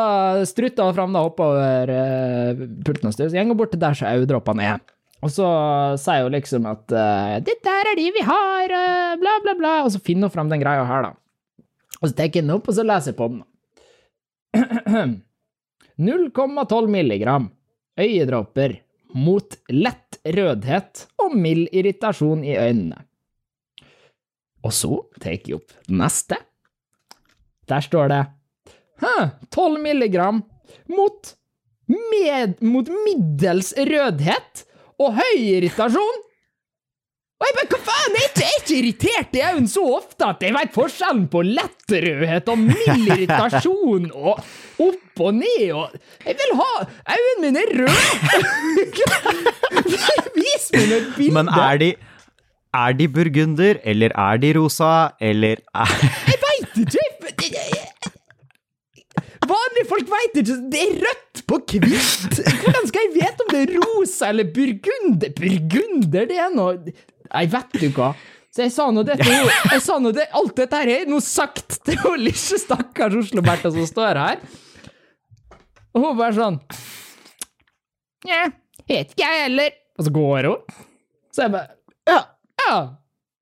strutter hun fram da oppover uh, pulten jeg går bort til der så øyedråpene er. Og så sier hun liksom at uh, 'dette her er de vi har', uh, bla, bla, bla, og så finner hun fram den greia her, da. Og så tar jeg den opp, og så leser jeg på den. 0,12 milligram øyedråper mot lett rødhet og mild irritasjon i øynene. Og så tar jeg opp neste. Der står det Hæ, 12 milligram mot, med, mot middels rødhet og høy irritasjon. Og jeg bare, hva faen, jeg er ikke, jeg er ikke irritert i øynene så ofte at jeg vet forskjellen på lett rødhet og mild irritasjon og opp og ned og Jeg vil ha Øynene mine er røde! Vis meg et bilde! Men er de Er de burgunder, eller er de rosa, eller er Jeg veit ikke! Vanlige folk veit ikke. Det er rødt på hvitt! Hvordan skal jeg vite om det er rosa eller burgunder? Burgunder, det er noe Nei, vet du hva. Så jeg sa nå dette Jeg sa nå det, Alt dette her er nå sagt til hun lille stakkars Oslo-Bertha som står her. Og hun bare sånn Nja, vet ikke jeg heller. Og så går hun. Så jeg bare Ja, ja.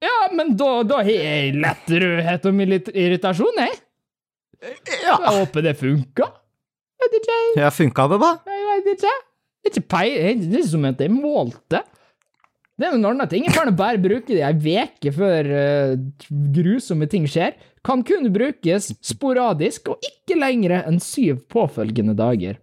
Ja, men da, da har jeg lett rødhet og irritasjon, jeg. Ja, Jeg håper det funka. Vet ikke, jeg. ja funka det, da? Jeg vet ikke. Det er ikke pei... Det er som at jeg målte. Det er en annen ting. Jeg kan bare bruke det ei uke før uh, grusomme ting skjer. Kan kun brukes sporadisk og ikke lengre enn syv påfølgende dager.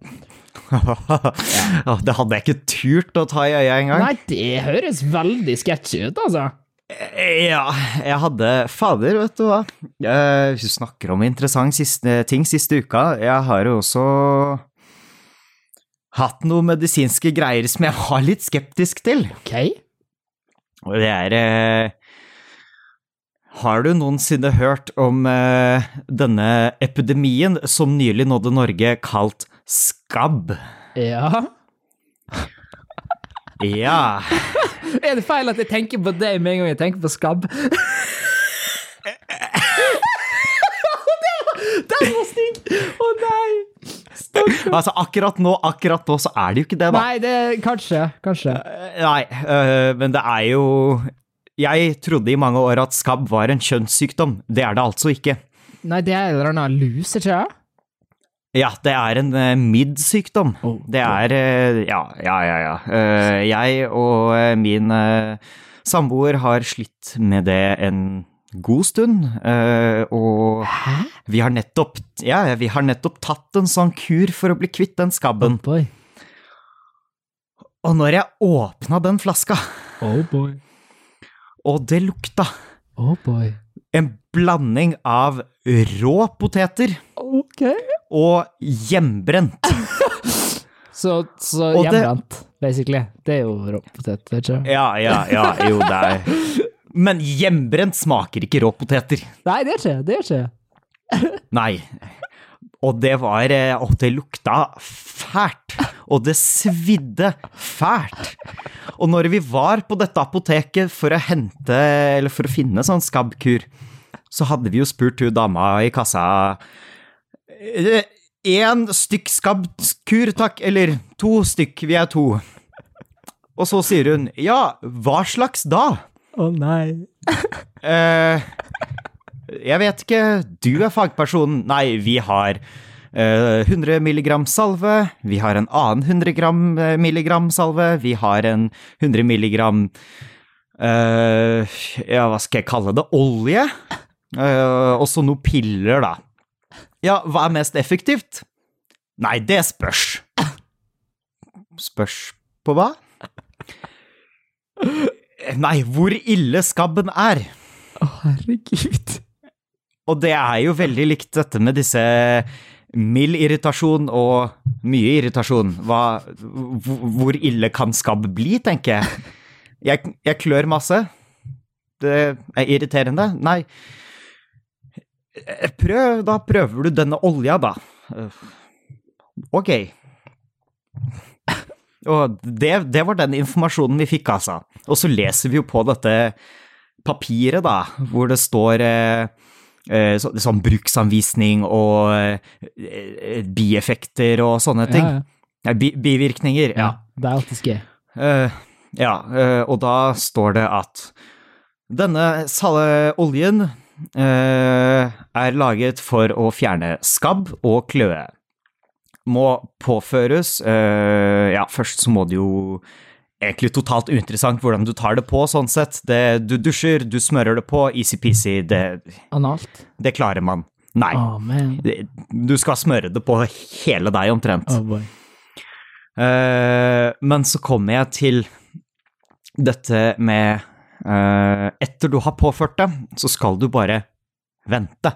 Ja, Det hadde jeg ikke turt å ta i øya engang. Nei, det høres veldig sketsjy ut, altså. Ja, jeg hadde Fader, vet du hva. Eh, du snakker om interessante siste, ting siste uka, jeg har jo også hatt noen medisinske greier som jeg var litt skeptisk til. Ok. Og det er eh, Har du noensinne hørt om eh, denne epidemien som nylig nådde Norge, kalt skabb? Ja. Ja. Er det feil at jeg tenker på deg med en gang jeg tenker på skabb? Den var stygg! Å nei! Stakkar. Altså, akkurat nå, akkurat nå så er det jo ikke det, da. Nei, det Kanskje. Kanskje. Nei, øh, men det er jo Jeg trodde i mange år at skabb var en kjønnssykdom. Det er det altså ikke. Nei, det er en eller annen lus, ikke det? Ja, det er en uh, midd-sykdom. Oh, det er uh, Ja, ja, ja. ja. Uh, jeg og min samboer har slitt med det en god stund, og Hæ? vi har nettopp Ja, vi har nettopp tatt en sånn kur for å bli kvitt den skabben. boy. Og når jeg åpna den flaska, Oh boy. og det lukta Oh boy. en blanding av rå poteter Ok. Og hjemmebrent. Så, så det- hjemmebrent, basically. Det er jo råpotet, vet du. Ja, ja, ja, jo, det er Men hjemmebrent smaker ikke rå poteter. Nei, det skjer, ikke det. skjer. ikke Nei. Og det var Og det lukta fælt. Og det svidde fælt. Og når vi var på dette apoteket for å hente, eller for å finne sånn skabbkur, så hadde vi jo spurt hun dama i kassa Én stykk skabbkur, takk, eller to stykk, vi er to. Og så sier hun ja, hva slags da? Å oh, nei. eh, jeg vet ikke, du er fagpersonen. Nei, vi har eh, 100 milligram salve, vi har en annen 100 gram, eh, milligram salve, vi har en 100 milligram eh, Ja, hva skal jeg kalle det? Olje? Eh, og så noen piller, da. Ja, hva er mest effektivt? Nei, det spørs. Spørs på hva? Nei, hvor ille skabben er. Å, herregud. Og det er jo veldig likt dette med disse mild irritasjon og mye irritasjon. Hva, hvor ille kan skabb bli, tenker jeg. Jeg, jeg klør masse. Det er irriterende. Nei, prøv, da prøver du denne olja, da. Ok. Og det, det, var den informasjonen vi fikk, altså. Og så leser vi jo på dette papiret, da, hvor det står eh, eh så, sånn bruksanvisning og eh, bieffekter og sånne ting. Ja, ja. Bi, bivirkninger. Ja. Det er alltid skje. Uh, ja, uh, og da står det at denne oljen er laget for å fjerne skabb og kløe må påføres uh, Ja, først så må det jo egentlig totalt uinteressant hvordan du tar det på, sånn sett. Det, du dusjer, du smører det på, easy-peasy. Det, Analt? Det klarer man. Nei. Oh, du skal smøre det på hele deg, omtrent. Oh, uh, men så kommer jeg til dette med Etter du har påført det, så skal du bare vente.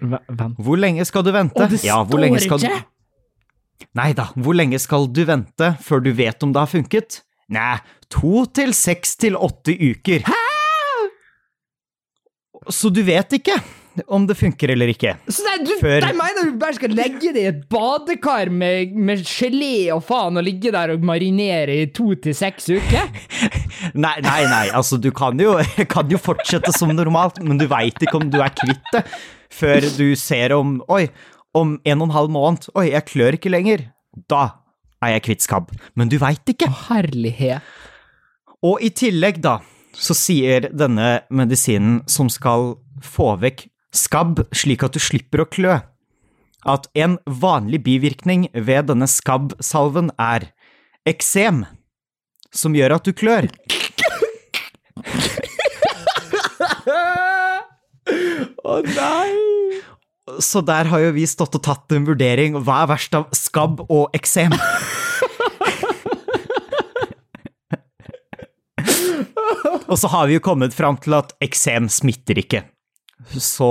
Vent. Hvor lenge skal du vente? Og det ja, står ikke! Du... Nei da, hvor lenge skal du vente før du vet om det har funket? Nei, to til seks til åtte uker. Hæ?! Så du vet ikke om det funker eller ikke. Så nei, du, Før... De mener du bare skal legge det i et badekar med, med gelé og faen og ligge der og marinere i to til seks uker? nei, nei, nei, altså du kan jo, kan jo fortsette som normalt, men du veit ikke om du er kvitt det før du ser om Oi, om en og en halv måned Oi, jeg klør ikke lenger. Da er jeg kvitt skabb. Men du veit ikke. Å, herlighet. Og i tillegg, da, så sier denne medisinen som skal få vekk skabb slik at du slipper å klø, at en vanlig bivirkning ved denne skabbsalven er eksem, som gjør at du klør. Å oh, nei! Så der har jo vi stått og tatt en vurdering. Hva er verst av skabb og eksem? og så har vi jo kommet fram til at eksem smitter ikke. Så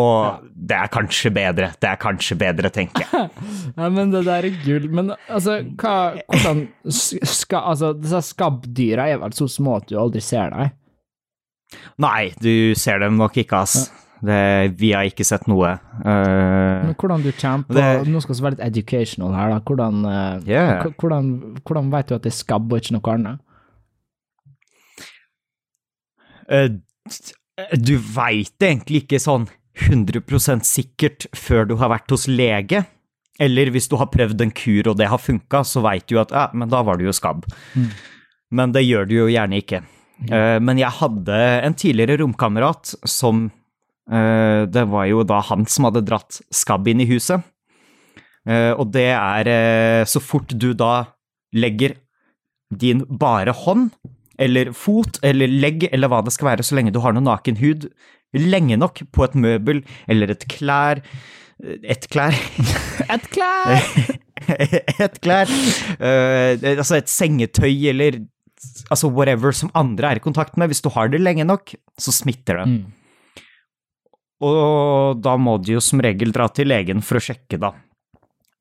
det er kanskje bedre. Det er kanskje bedre, tenker jeg. ja, men det der er gull. Men altså, hva, hvordan ska, Altså, disse skabbdyra er vel så små at du aldri ser dem? Nei, du ser dem nok ikke, ass. Det, vi har ikke sett noe. Uh, Men hvordan du kjemper det, Nå skal vi være litt educational her, da. Hvordan, uh, yeah. hvordan, hvordan vet du at det er skabb og ikke noe annet? Uh, du veit egentlig ikke sånn 100% sikkert før du har vært hos lege. Eller hvis du har prøvd en kur og det har funka, så veit du at ja, men da var det jo skabb. Mm. Men det gjør du jo gjerne ikke. Mm. Men jeg hadde en tidligere romkamerat som Eh, det var jo da han som hadde dratt skabb inn i huset. Eh, og det er eh, så fort du da legger din bare hånd, eller fot, eller legg, eller hva det skal være, så lenge du har noe naken hud, lenge nok på et møbel eller et klær Et klær Et klær! et klær. Uh, altså et sengetøy eller altså whatever som andre er i kontakt med. Hvis du har det lenge nok, så smitter det. Mm. Og da må de jo som regel dra til legen for å sjekke, da.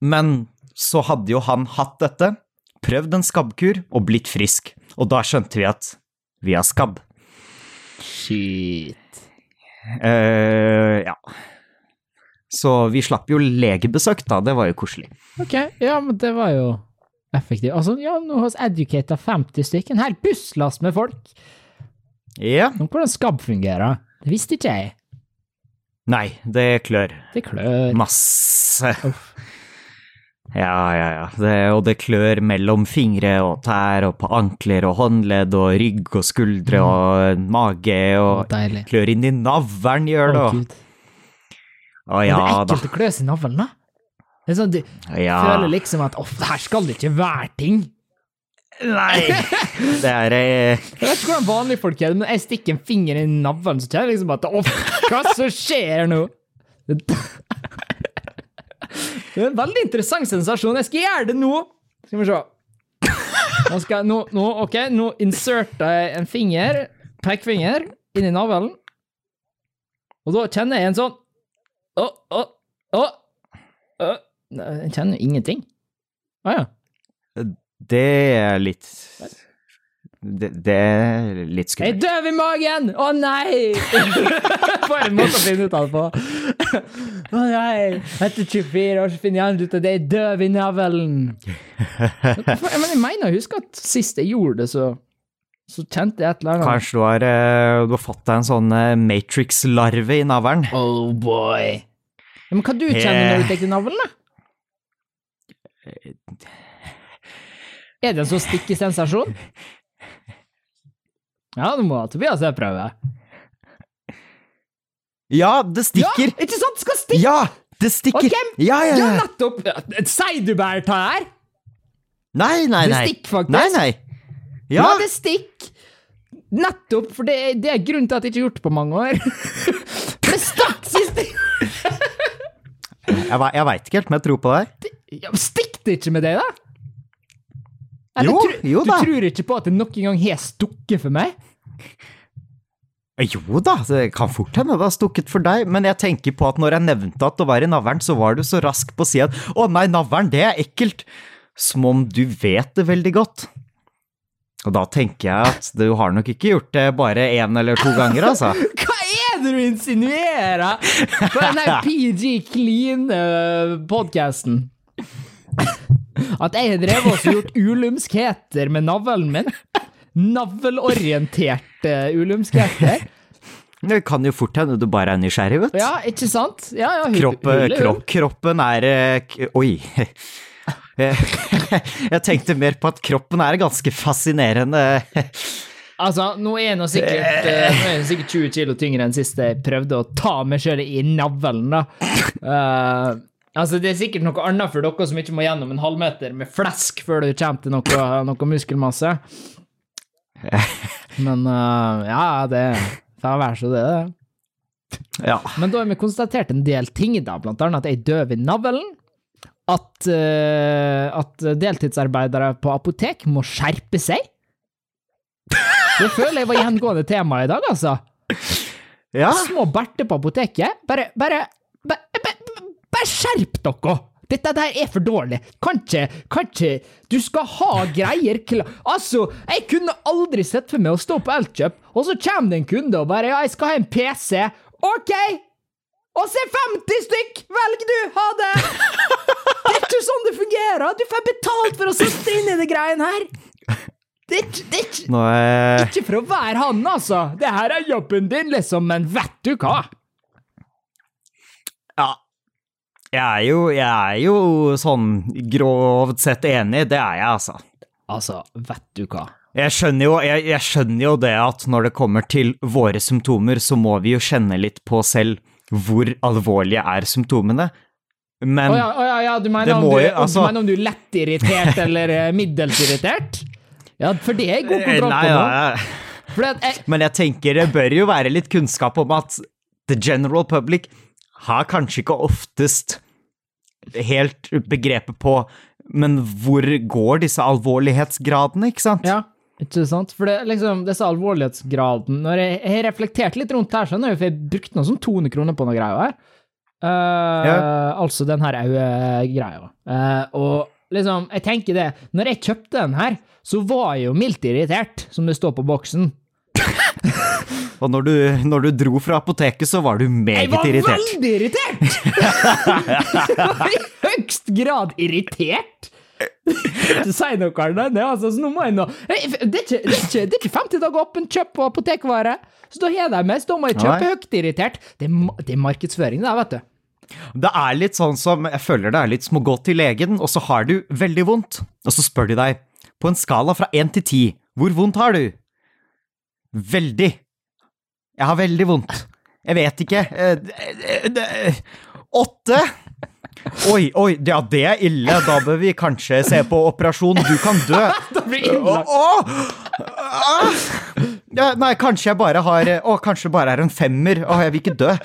Men så hadde jo han hatt dette, prøvd en skabbkur og blitt frisk. Og da skjønte vi at vi har skabb. Shit. Uh, ja. Så vi slapp jo legebesøk, da. Det var jo koselig. Ok, ja, men det var jo effektivt. Altså, ja, nå har vi educata 50 stykker. En hel busslast med folk. Ja. Om hvordan skabb fungerer. Det visste ikke jeg. Nei, det klør. Det klør. Masse. Uff. Ja, ja, ja. Det, og det klør mellom fingre og tær og på ankler og håndledd og rygg og skuldre og mage og Deilig. klør inn i navlen, gjør det òg. Å ja det er ekkelt å klø seg i navlen, da. Det er sånn, du Ja. føler liksom at off, her skal det ikke være ting. Nei! Det er eh, Jeg vet ikke hvordan vanlige folk er det, men jeg stikker en finger i navlen, så kjenner jeg liksom at off, hva som skjer nå? Det er en veldig interessant sensasjon. Jeg skal gjøre det nå! Skal vi se. Nå skal nå, nå, ok, nå inserter jeg en finger, pekefinger, inn i navlen. Og da kjenner jeg en sånn Å, å, å, å. Jeg kjenner ingenting. Å ja. Det er litt det, det er litt Jeg er døv i magen! Å nei! For en måte å finne ut av det på. Å nei! Etter 24 år så finner jeg ut at jeg er døv i navlen. Men jeg mener, jeg husker at sist jeg gjorde det, så, så kjente jeg et eller annet. Kanskje du har, eh, du har fått deg en sånn eh, Matrix-larve i navlen? Oh boy. Men hva du kjenner når du tenker navlen, da? Er det en sånn stikkesensasjon? Ja, nå må Tobias jeg prøve. Ja, det stikker! Ja, ikke sant? Skal stikke! Ja, det stikker! Okay. Ja, ja, Ja, ja! nettopp! Sier du bare ta her? Nei, nei, nei. Det stikker faktisk. Nei, nei. Ja, Ja, det stikker! Nettopp, for det, det er grunnen til at jeg ikke har gjort det på mange år. For det stakk sist! jeg, jeg veit ikke helt, om jeg tror på deg. Ja, Stikk det ikke med deg, da? Eller Jo, tru- jo da. Du tror ikke på at det noen gang har stukket for meg? Jo da, det kan fort hende det har stukket for deg, men jeg tenker på at når jeg nevnte at det var i navlen, så var du så rask på å si at å nei, navlen, det er ekkelt. Som om du vet det veldig godt. Og da tenker jeg at du har nok ikke gjort det bare én eller to ganger, altså. Hva er det du insinuerer på den der PG Clean-podkasten? At jeg har drevet og gjort ulumskheter med navlen min? Navlorienterte ulumskheter? Det kan jo fort hende du bare er nysgjerrig, vet du. Ja, ikke sant? Ja, ja, hu- Kropp, kropp, kroppen er eh, Oi. Jeg tenkte mer på at kroppen er ganske fascinerende. Altså, nå er nå sikkert, eh, nå er sikkert 20 kilo tyngre enn sist jeg prøvde å ta meg sjøl i navlen, da. Uh, altså, det er sikkert noe annet for dere som ikke må gjennom en halvmeter med flesk før du kommer til noe, noe muskelmasse. Men uh, ja, det får være så det, det. Ja. Men da har vi konstatert en del ting, da, blant annet at jeg er døv i navlen. At, uh, at deltidsarbeidere på apotek må skjerpe seg. Det føler jeg var gjengående tema i dag, altså. ja. Små berter på apoteket. Bare, bare, bare, bare, skjerp dere! Dette der er for dårlig. Kanskje, kanskje Du skal ha greier klar Altså, jeg kunne aldri sett for meg å stå på Elkjøp, og så kommer det en kunde og bare Ja, jeg skal ha en PC. OK! Og så er 50 stykk! Velg du! Ha det! Det er ikke sånn det fungerer! Du får betalt for å sitte i de greiene her! Det er ikke, det er ikke Nå er ikke for å være han, altså. Det her er jobben din, liksom, men vet du hva? Ja. Jeg er jo, jeg er jo sånn grovt sett enig, det er jeg, altså. Altså, vet du hva? Jeg skjønner, jo, jeg, jeg skjønner jo det at når det kommer til våre symptomer, så må vi jo kjenne litt på selv hvor alvorlige er symptomene. Men Å ja, oh ja, ja, du mener, om du, jo, om altså- du mener om du er lett irritert eller eh, middels irritert? Ja, for det er god kontroll Nei, på nå. nei, For jeg, Men jeg tenker det bør jo være litt kunnskap om at the general public har kanskje ikke oftest helt begrepet på Men hvor går disse alvorlighetsgradene, ikke sant? ja, ikke sant? For det liksom, disse alvorlighetsgraden Når jeg, har reflektert litt rundt her, skjønner du, for jeg brukte noe sånn 200 kroner på noe greier her. Eh, Altså den her øyegreia. Uh, og liksom, jeg tenker det Når jeg kjøpte den her, så var jeg jo mildt irritert, som det står på boksen. Og når du, når du dro fra apoteket, så var du meget irritert. Jeg var veldig irritert! jeg var i høyst grad irritert. Du si noe, Arne. Det, altså, så nå må jeg nå det, er ikke, det, er ikke, det er ikke 50 dager åpent kjøp på apotekvarer! så da har de med, så da må jeg kjøpe Nei. høyt irritert. Det er, det er markedsføring, det, vet du. Det er litt sånn som Jeg føler det er litt som å gå til legen, og så har du veldig vondt. Og så spør de deg, på en skala fra én til ti, hvor vondt har du? Veldig. Jeg har veldig vondt. Jeg vet ikke. Eh, eh, eh, Åtte? Oi, oi, ja, det er ille. Da bør vi kanskje se på operasjon. Du kan dø. Da blir innlagt. å! Ah! Ja, nei, kanskje jeg bare har Å, kanskje bare er en femmer. Å, jeg vil ikke dø.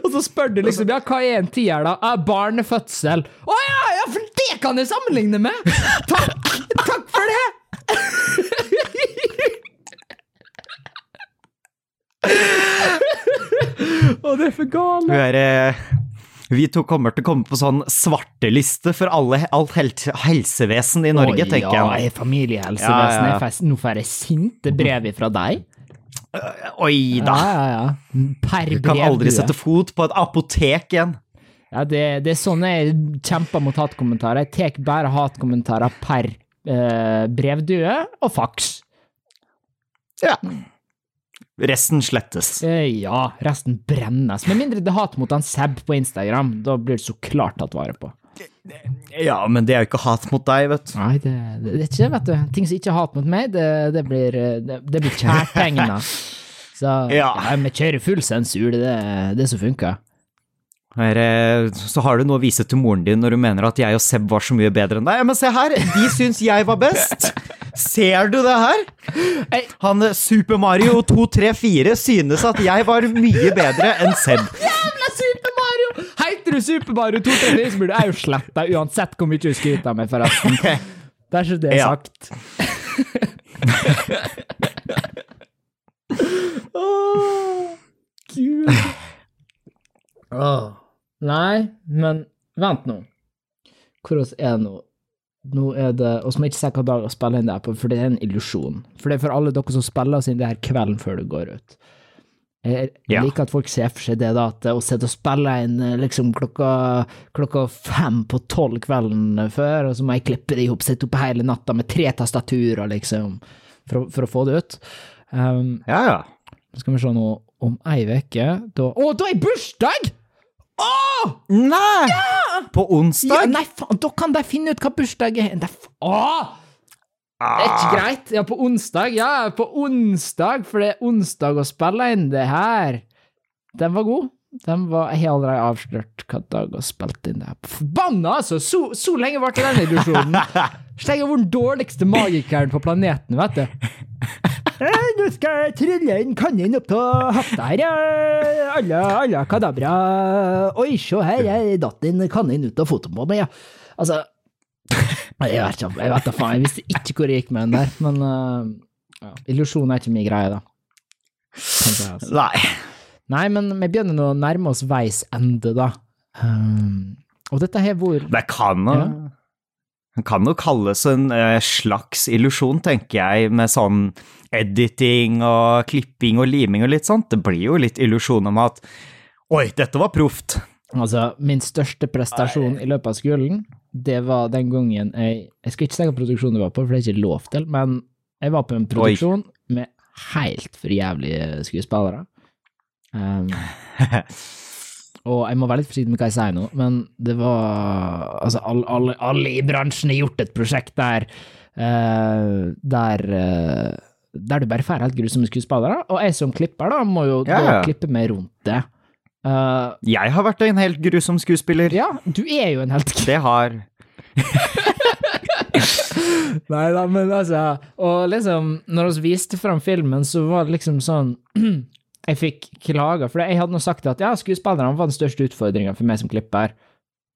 Og så spør du liksom ja, hva er en tier, da? Er barnefødsel. Å ja, ja, for det kan jeg sammenligne med! Takk! Takk for det! Å, det er for er, eh, vi to kommer til å komme på sånn svarteliste for alle, alt hel helsevesen i Norge, Oi, tenker ja, jeg. familiehelsevesenet. Ja, ja, ja. Nå får jeg sinte brev fra deg. Oi da. ja, ja. Per Du kan aldri du. sette fot på et apotek igjen. Ja, det, det er sånn jeg kjemper mot hatkommentarer. Jeg tar bare hatkommentarer per eh, brevdue og faks. Ja. Resten slettes. Eh, ja, resten brennes. Med mindre det er hat mot han Seb på Instagram. Da blir det så klart tatt vare på. Ja, men det er jo ikke hat mot deg, vet du. Nei, det, det, det er ikke vet du. Ting som ikke er hat mot meg, det, det blir, eh, det, det blir kjærtegna. Så ja. Ja. vi kjører full sensur, det er det som funker. Så har du noe å vise til moren din når du mener at jeg og Seb var så mye bedre enn deg. Men se her, de syns jeg var best. Ser du det her? Han eh, Super Mario 234 synes at jeg var mye bedre enn Seb. Jævla Super Mario! Heiter du Super Mario 234, så burde jeg jo slette deg uansett hvor mye du skryter av meg, forresten. Det er så det Ja. sagt. Åh, Gud. Åh. Nei, men vent nå. Hvordan er det nå? Nå er det Og så må jeg ikke se hva dag å spille inn det på, for det er en illusjon. For det er for alle dere som spiller oss inn det her kvelden før det går ut. Jeg Ja. liker at folk ser for seg det, da, at å sitte og spille inn eh, liksom klokka, klokka fem på tolv kvelden før, og så må jeg klippe det i hop, sitte oppe hele natta med tre tastaturer, liksom, for, for å få det ut. Um, Ja, ja. skal vi se nå om ei uke, da Å, da er bursdag! Å! Nei! På Ja, onsdag? nei, faen, da kan de finne ut hva bursdag er. F- Åh! Det er ikke greit. Ja, på onsdag. Ja, på onsdag, for det er onsdag å spille inn det her. Den var god. Den var Jeg har allerede avslørt hva dag å spilte inn det her. Forbanna, altså! Så, så lenge varte den illusjonen. Så jeg har vært den dårligste magikeren på planeten, vet du. Eh, Nå skal jeg trylle en kanin opp av hafta her, ja. Alla, alla kadabra. Oi, se her, jeg datt en kanin ut av foten på meg, ja. Altså Jeg vet ikke, jeg vet da faen. Jeg visste ikke hvor jeg gikk med den der, men uh, ja, illusjon er ikke min greie, da. Jeg, altså. Nei. Nei, men vi begynner nå å nærme oss veis ende, da. Um, og dette her hvor Det kan da. Ja. Det kan jo kalles en eh, slags illusjon, tenker jeg, med sånn editing og klipping og liming og litt sånt. Det blir jo litt illusjon om at Oi, dette var proft. Altså, min største prestasjon i løpet av skolen, det var den gangen jeg Jeg skal ikke si hvilken produksjon det var på, for det er ikke lov til, men jeg var på en produksjon med helt for jævlige skuespillere. Um, og jeg må være litt forsiktig med hva jeg sier nå, men det var Altså, alle, alle, alle i bransjen har gjort et prosjekt der uh, Der uh, Der du bare får helt grusomme skuespillere, og jeg som klipper, da, må jo Ja, da klippe meg rundt det. Uh, Jeg har vært en helt grusom skuespiller. ja, du er jo en helt Det har Nei da, men altså Og liksom, når vi viste fram filmen, så var det liksom sånn Jeg fikk klager, for jeg hadde nå sagt at ja, skuespillerne var den største utfordringa for meg som klipper.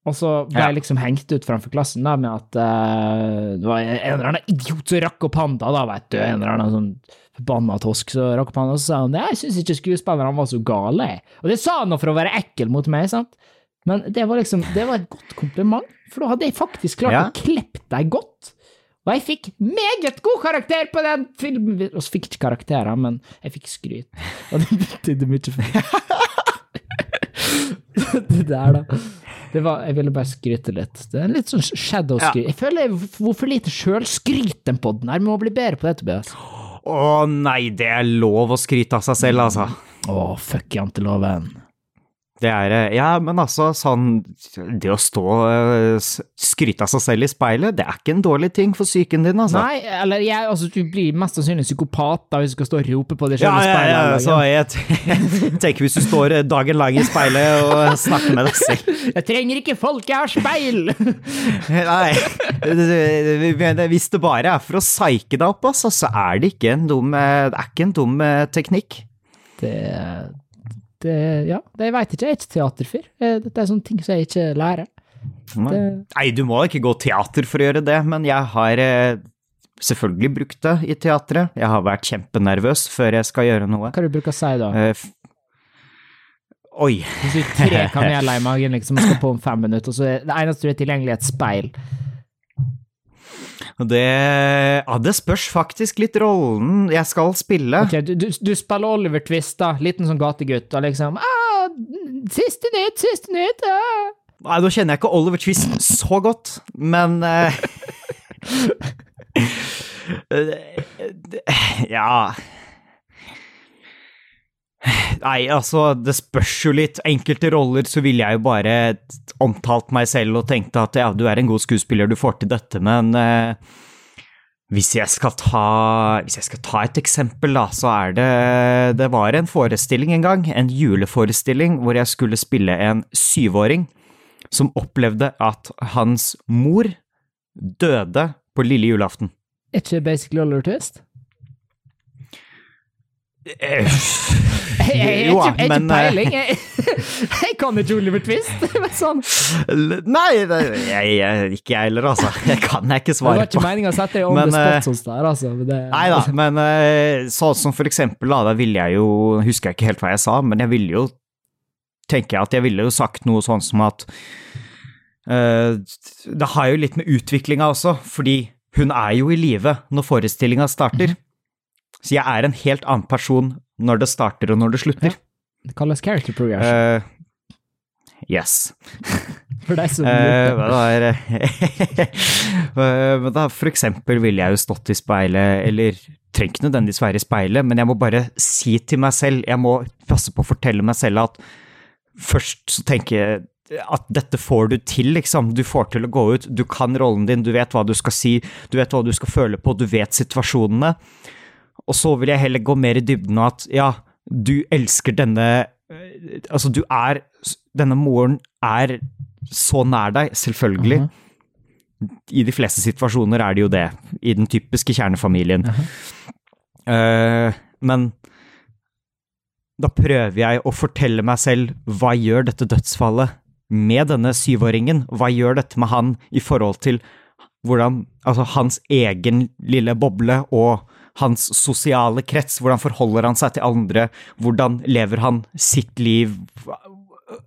Og så ble Ja. jeg liksom hengt ut framfor klassen da, med at uh, det var en eller annen idiot som rakk opp handa, da, vet du. En eller annen sånn forbanna tosk som rakk opp handa, og så sa han jeg syns ikke skuespillerne var så gale. Og det sa han nå for å være ekkel mot meg, sant? Men det var liksom, det var et godt kompliment, for da hadde jeg faktisk klart Ja. å klippe deg godt. Og jeg fikk meget god karakter på den filmen! Vi fikk ikke karakterer, men jeg fikk skryt. Og det betydde mye for meg. det der, da. Det var, jeg ville bare skryte litt. Det er en litt sånn shadow-skryt. Jeg føler jeg Hvorfor for lite sjølskryt den poden her. Vi må bli bedre på det, Tobias. Å nei, det er lov å skryte av seg selv, altså. Å, fuck janteloven. Det er eh, Ja, men altså, sånn Det å stå og skryte av seg selv i speilet, det er ikke en dårlig ting for psyken din, altså. Nei, eller jeg, altså, du blir mest sannsynlig psykopat da hvis du skal stå og rope på deg Ja, selv i ja, speilet. ja, hele så dagen. jeg tenker hvis du står dagen lang i speilet og snakker med deg selv Jeg trenger ikke folk, jeg har speil! Nei, hvis det bare er for å psyke deg opp, altså, så er det ikke en dum, det er ikke en dum eh, teknikk. Det, det Ja, det jeg veit ikke. Jeg er ikke teaterfyr. Dette er sånne ting som jeg ikke lærer. Det, Nei, du må ikke gå teater for å gjøre det, men jeg har eh, selvfølgelig brukt det i teatret. Jeg har vært kjempenervøs før jeg skal gjøre noe. hva du bruker å si da? F- Oi. Hvis du har tre kameler i magen liksom, og skal på om fem minutter, og så er det eneste du er tilgjengelig, et speil. Det, ja, det spørs faktisk litt rollen jeg skal spille. Ok, du, du, spiller Oliver Twist, da. Liten sånn gategutt, og liksom ah, Siste nytt, siste nytt! Ah. Nei, nå kjenner jeg ikke Oliver Twist så godt, men eh, eh, Ja Nei, altså, det spørs jo litt. Enkelte roller så ville jeg jo bare omtalt meg selv og tenkte at ja, du er en god skuespiller, du får til dette, men eh, hvis jeg ta Hvis jeg skal ta et eksempel, da, så er det Det var en forestilling en gang, en juleforestilling, hvor jeg skulle spille en syvåring som opplevde at hans mor døde på lille julaften. Er ikke basically Oliver Twist? Eh, Jeg, jeg, jeg, jeg, jeg, men, ikke eh, peiling. Jeg, jeg kan ikke Oliver Twist. Sånn. Nei, det, jeg, jeg, ikke jeg heller, altså. Det kan jeg ikke var svare ikke på. meninga å sette deg on Men, the eh, spot hos der, altså. Det, Nei da, men sånn som for eksempel, da, da ville jeg jo Husker jeg ikke helt hva jeg sa, men jeg ville jo tenker jeg at jeg ville jo sagt noe sånn som at uh, Det har jo litt med utviklinga også, fordi hun er jo i live når forestillinga starter. Så jeg er en helt annen person når det starter og når det slutter. Det kalles character progression. Uh, yes. for deg som Eh, er eh, Men da for eksempel ville jeg jo stått i speilet, eller trenger ikke nødvendigvis være i speilet, men jeg må bare si til meg selv, jeg må passe på å fortelle meg selv at først så tenker jeg at dette får du til, liksom. Du får til å gå ut, du kan rollen din, du vet hva du skal si, du vet hva du skal føle på, du vet situasjonene. Og så vil jeg heller gå mer i dybden av at ja, du elsker denne eh, Altså, du er Denne moren er så nær deg, selvfølgelig. I de fleste situasjoner er det jo det, i den typiske kjernefamilien. Eh, men da prøver jeg å fortelle meg selv hva gjør dette dødsfallet med denne syvåringen? Hva gjør dette med han i forhold til hvordan Altså hans egen lille boble og hans sosiale krets, hvordan forholder han seg til andre, hvordan lever han sitt liv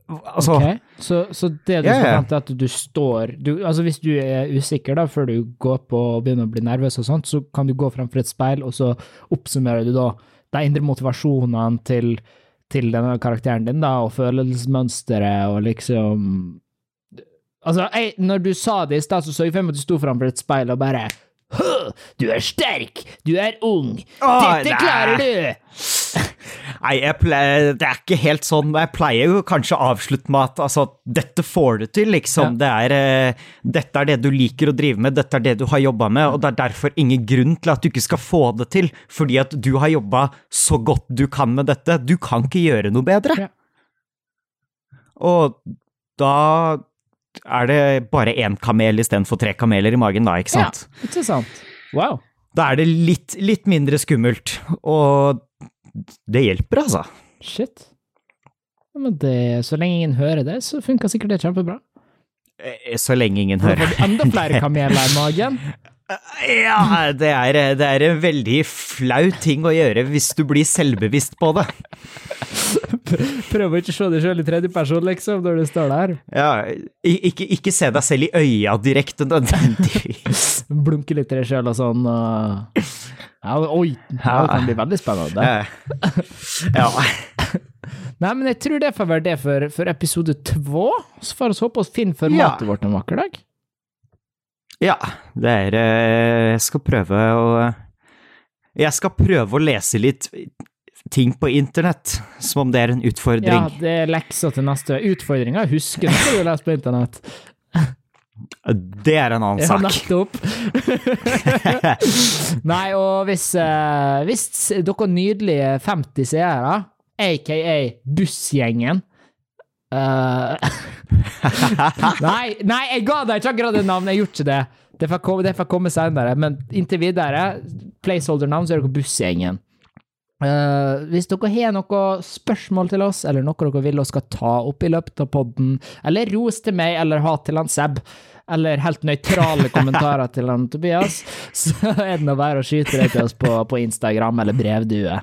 Altså Ok, Så, så det du yeah. skal fram til, at du står du, Altså Hvis du er usikker da, før du går på og begynner å bli nervøs, og sånt, så kan du gå fremfor et speil, og så oppsummerer du da de indre motivasjonene til, til denne karakteren din, da, og følelsesmønsteret, og liksom Altså, jeg, når du sa det i stad, så så jeg for meg at du sto fremfor et speil og bare «Hø, Du er sterk! Du er ung! Åh, Dette nei. klarer du! Nei, pleier, det er ikke helt sånn. Jeg pleier jo kanskje å avslutte med at altså, dette får du til, liksom. Det er, uh, dette er det du liker å drive med, dette er det du har jobba med, og det er derfor ingen grunn til at du ikke skal få det til, fordi at du har jobba så godt du kan med dette. Du kan ikke gjøre noe bedre. Ja. Og da er det bare én kamel istedenfor tre kameler i magen, da, ikke sant? Ja, ikke sant? Wow. Da er det litt, litt mindre skummelt, og det hjelper, altså. Shit. Ja, men det, så lenge ingen hører det, så funker sikkert det kjempebra. Eh, Så lenge ingen hører. Det enda flere kameler i magen. Ja, det er, det er en veldig flau ting å gjøre hvis du blir selvbevisst på det. Prøv å ikke se deg selv i tredjeperson, liksom, når du står der. Ja, ikke, ikke se deg selv i øya direkte, nødvendigvis. Blunke litt til deg sjøl og sånn. Og... Ja, oi, det kan bli veldig spennende. ja. Nei, men jeg tror det får være det for, for episode to. Så får vi håpe vi finne formatet ja. vårt en vakker dag. Ja, det er eh, Jeg skal prøve å Jeg skal prøve å lese litt ting på internett, som om det er en utfordring. Ja, det er leksa til neste. Utfordringa husker du hva du leser på internett. Det er en annen ja, sak. Nettopp. Nei, og hvis, uh, hvis dere nydelige 50 seere, aka Bussgjengen uh, nei, nei, jeg ga deg ikke akkurat det navnet, jeg gjorde ikke det. Det får komme, komme senere, men inntil videre, placeholder-navn, så er dere Bussgjengen. Uh, hvis dere har noen spørsmål til oss, eller noe dere vil oss skal ta opp i løpet av podden, eller ros til meg eller hat til han Seb, eller helt nøytrale kommentarer til han Tobias, så er det nå bare å skyte det til oss på, på Instagram eller brevdue.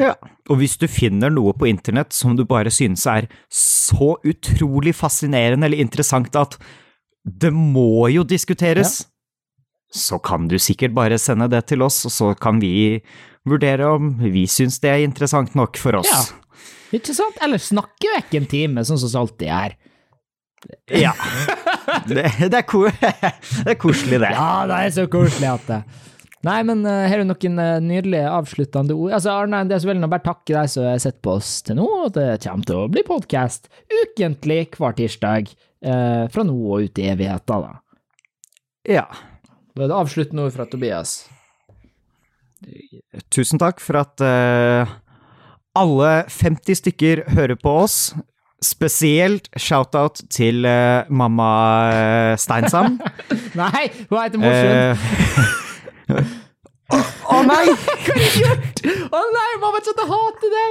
Ja, og hvis du finner noe på internett som du bare synes er så utrolig fascinerende eller interessant at det må jo diskuteres, ja. så kan du sikkert bare sende det til oss, og så kan vi vurdere om vi syns det er interessant nok for oss. Ja, ikke sant? Eller snakke vekk en time, sånn som vi alltid er. Ja. Det, det, er det, er koselig, det. Ja, det er så koselig at det Nei, men uh, her er noen uh, nydelige avsluttende ord. Altså, Arne, det er så veldig å bare takke deg som har sett på oss til nå. og Det kommer til å bli podkast ukentlig hver tirsdag uh, fra nå og ut i evigheten, da. Ja. Da er det avsluttende ord fra Tobias. Tusen takk for at alle 50 stykker hører på oss. Spesielt shout-out til mamma Steinsam. Nei, hun heter Mosjøen. Å oh, nei! Hva har du gjort? Å oh, nei, mamma kommer til å hate deg!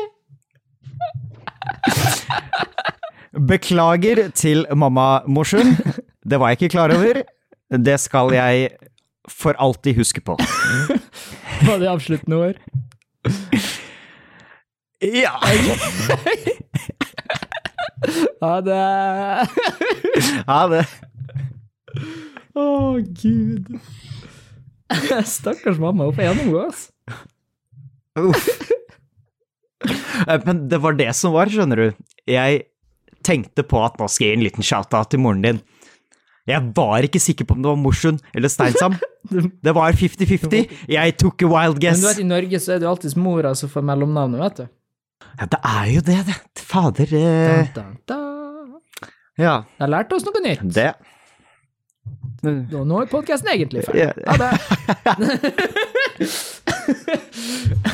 Beklager til mamma Mosjøen. Det var jeg ikke klar over. Det skal jeg for alltid huske på. Var det avsluttende ord? Ja. Ha det. Ha det. Å, oh, gud. Stakkars mamma, hun får gjennomgå, ass. Men det var det som var, skjønner du. Jeg tenkte på at nå skal jeg gi en liten shout-out til moren din. Jeg var ikke sikker på om det var Mosjøen eller Steinsam. Det var 50-50. Jeg tok a wild guess. Men du vet, I Norge så er det jo alltid mora som får mellomnavnet, vet du. Ja, det er jo det, det. Fader eh... da, da, da. Ja. Jeg lærte oss noe nytt. Det. Nå er podkasten egentlig ferdig. Ha det.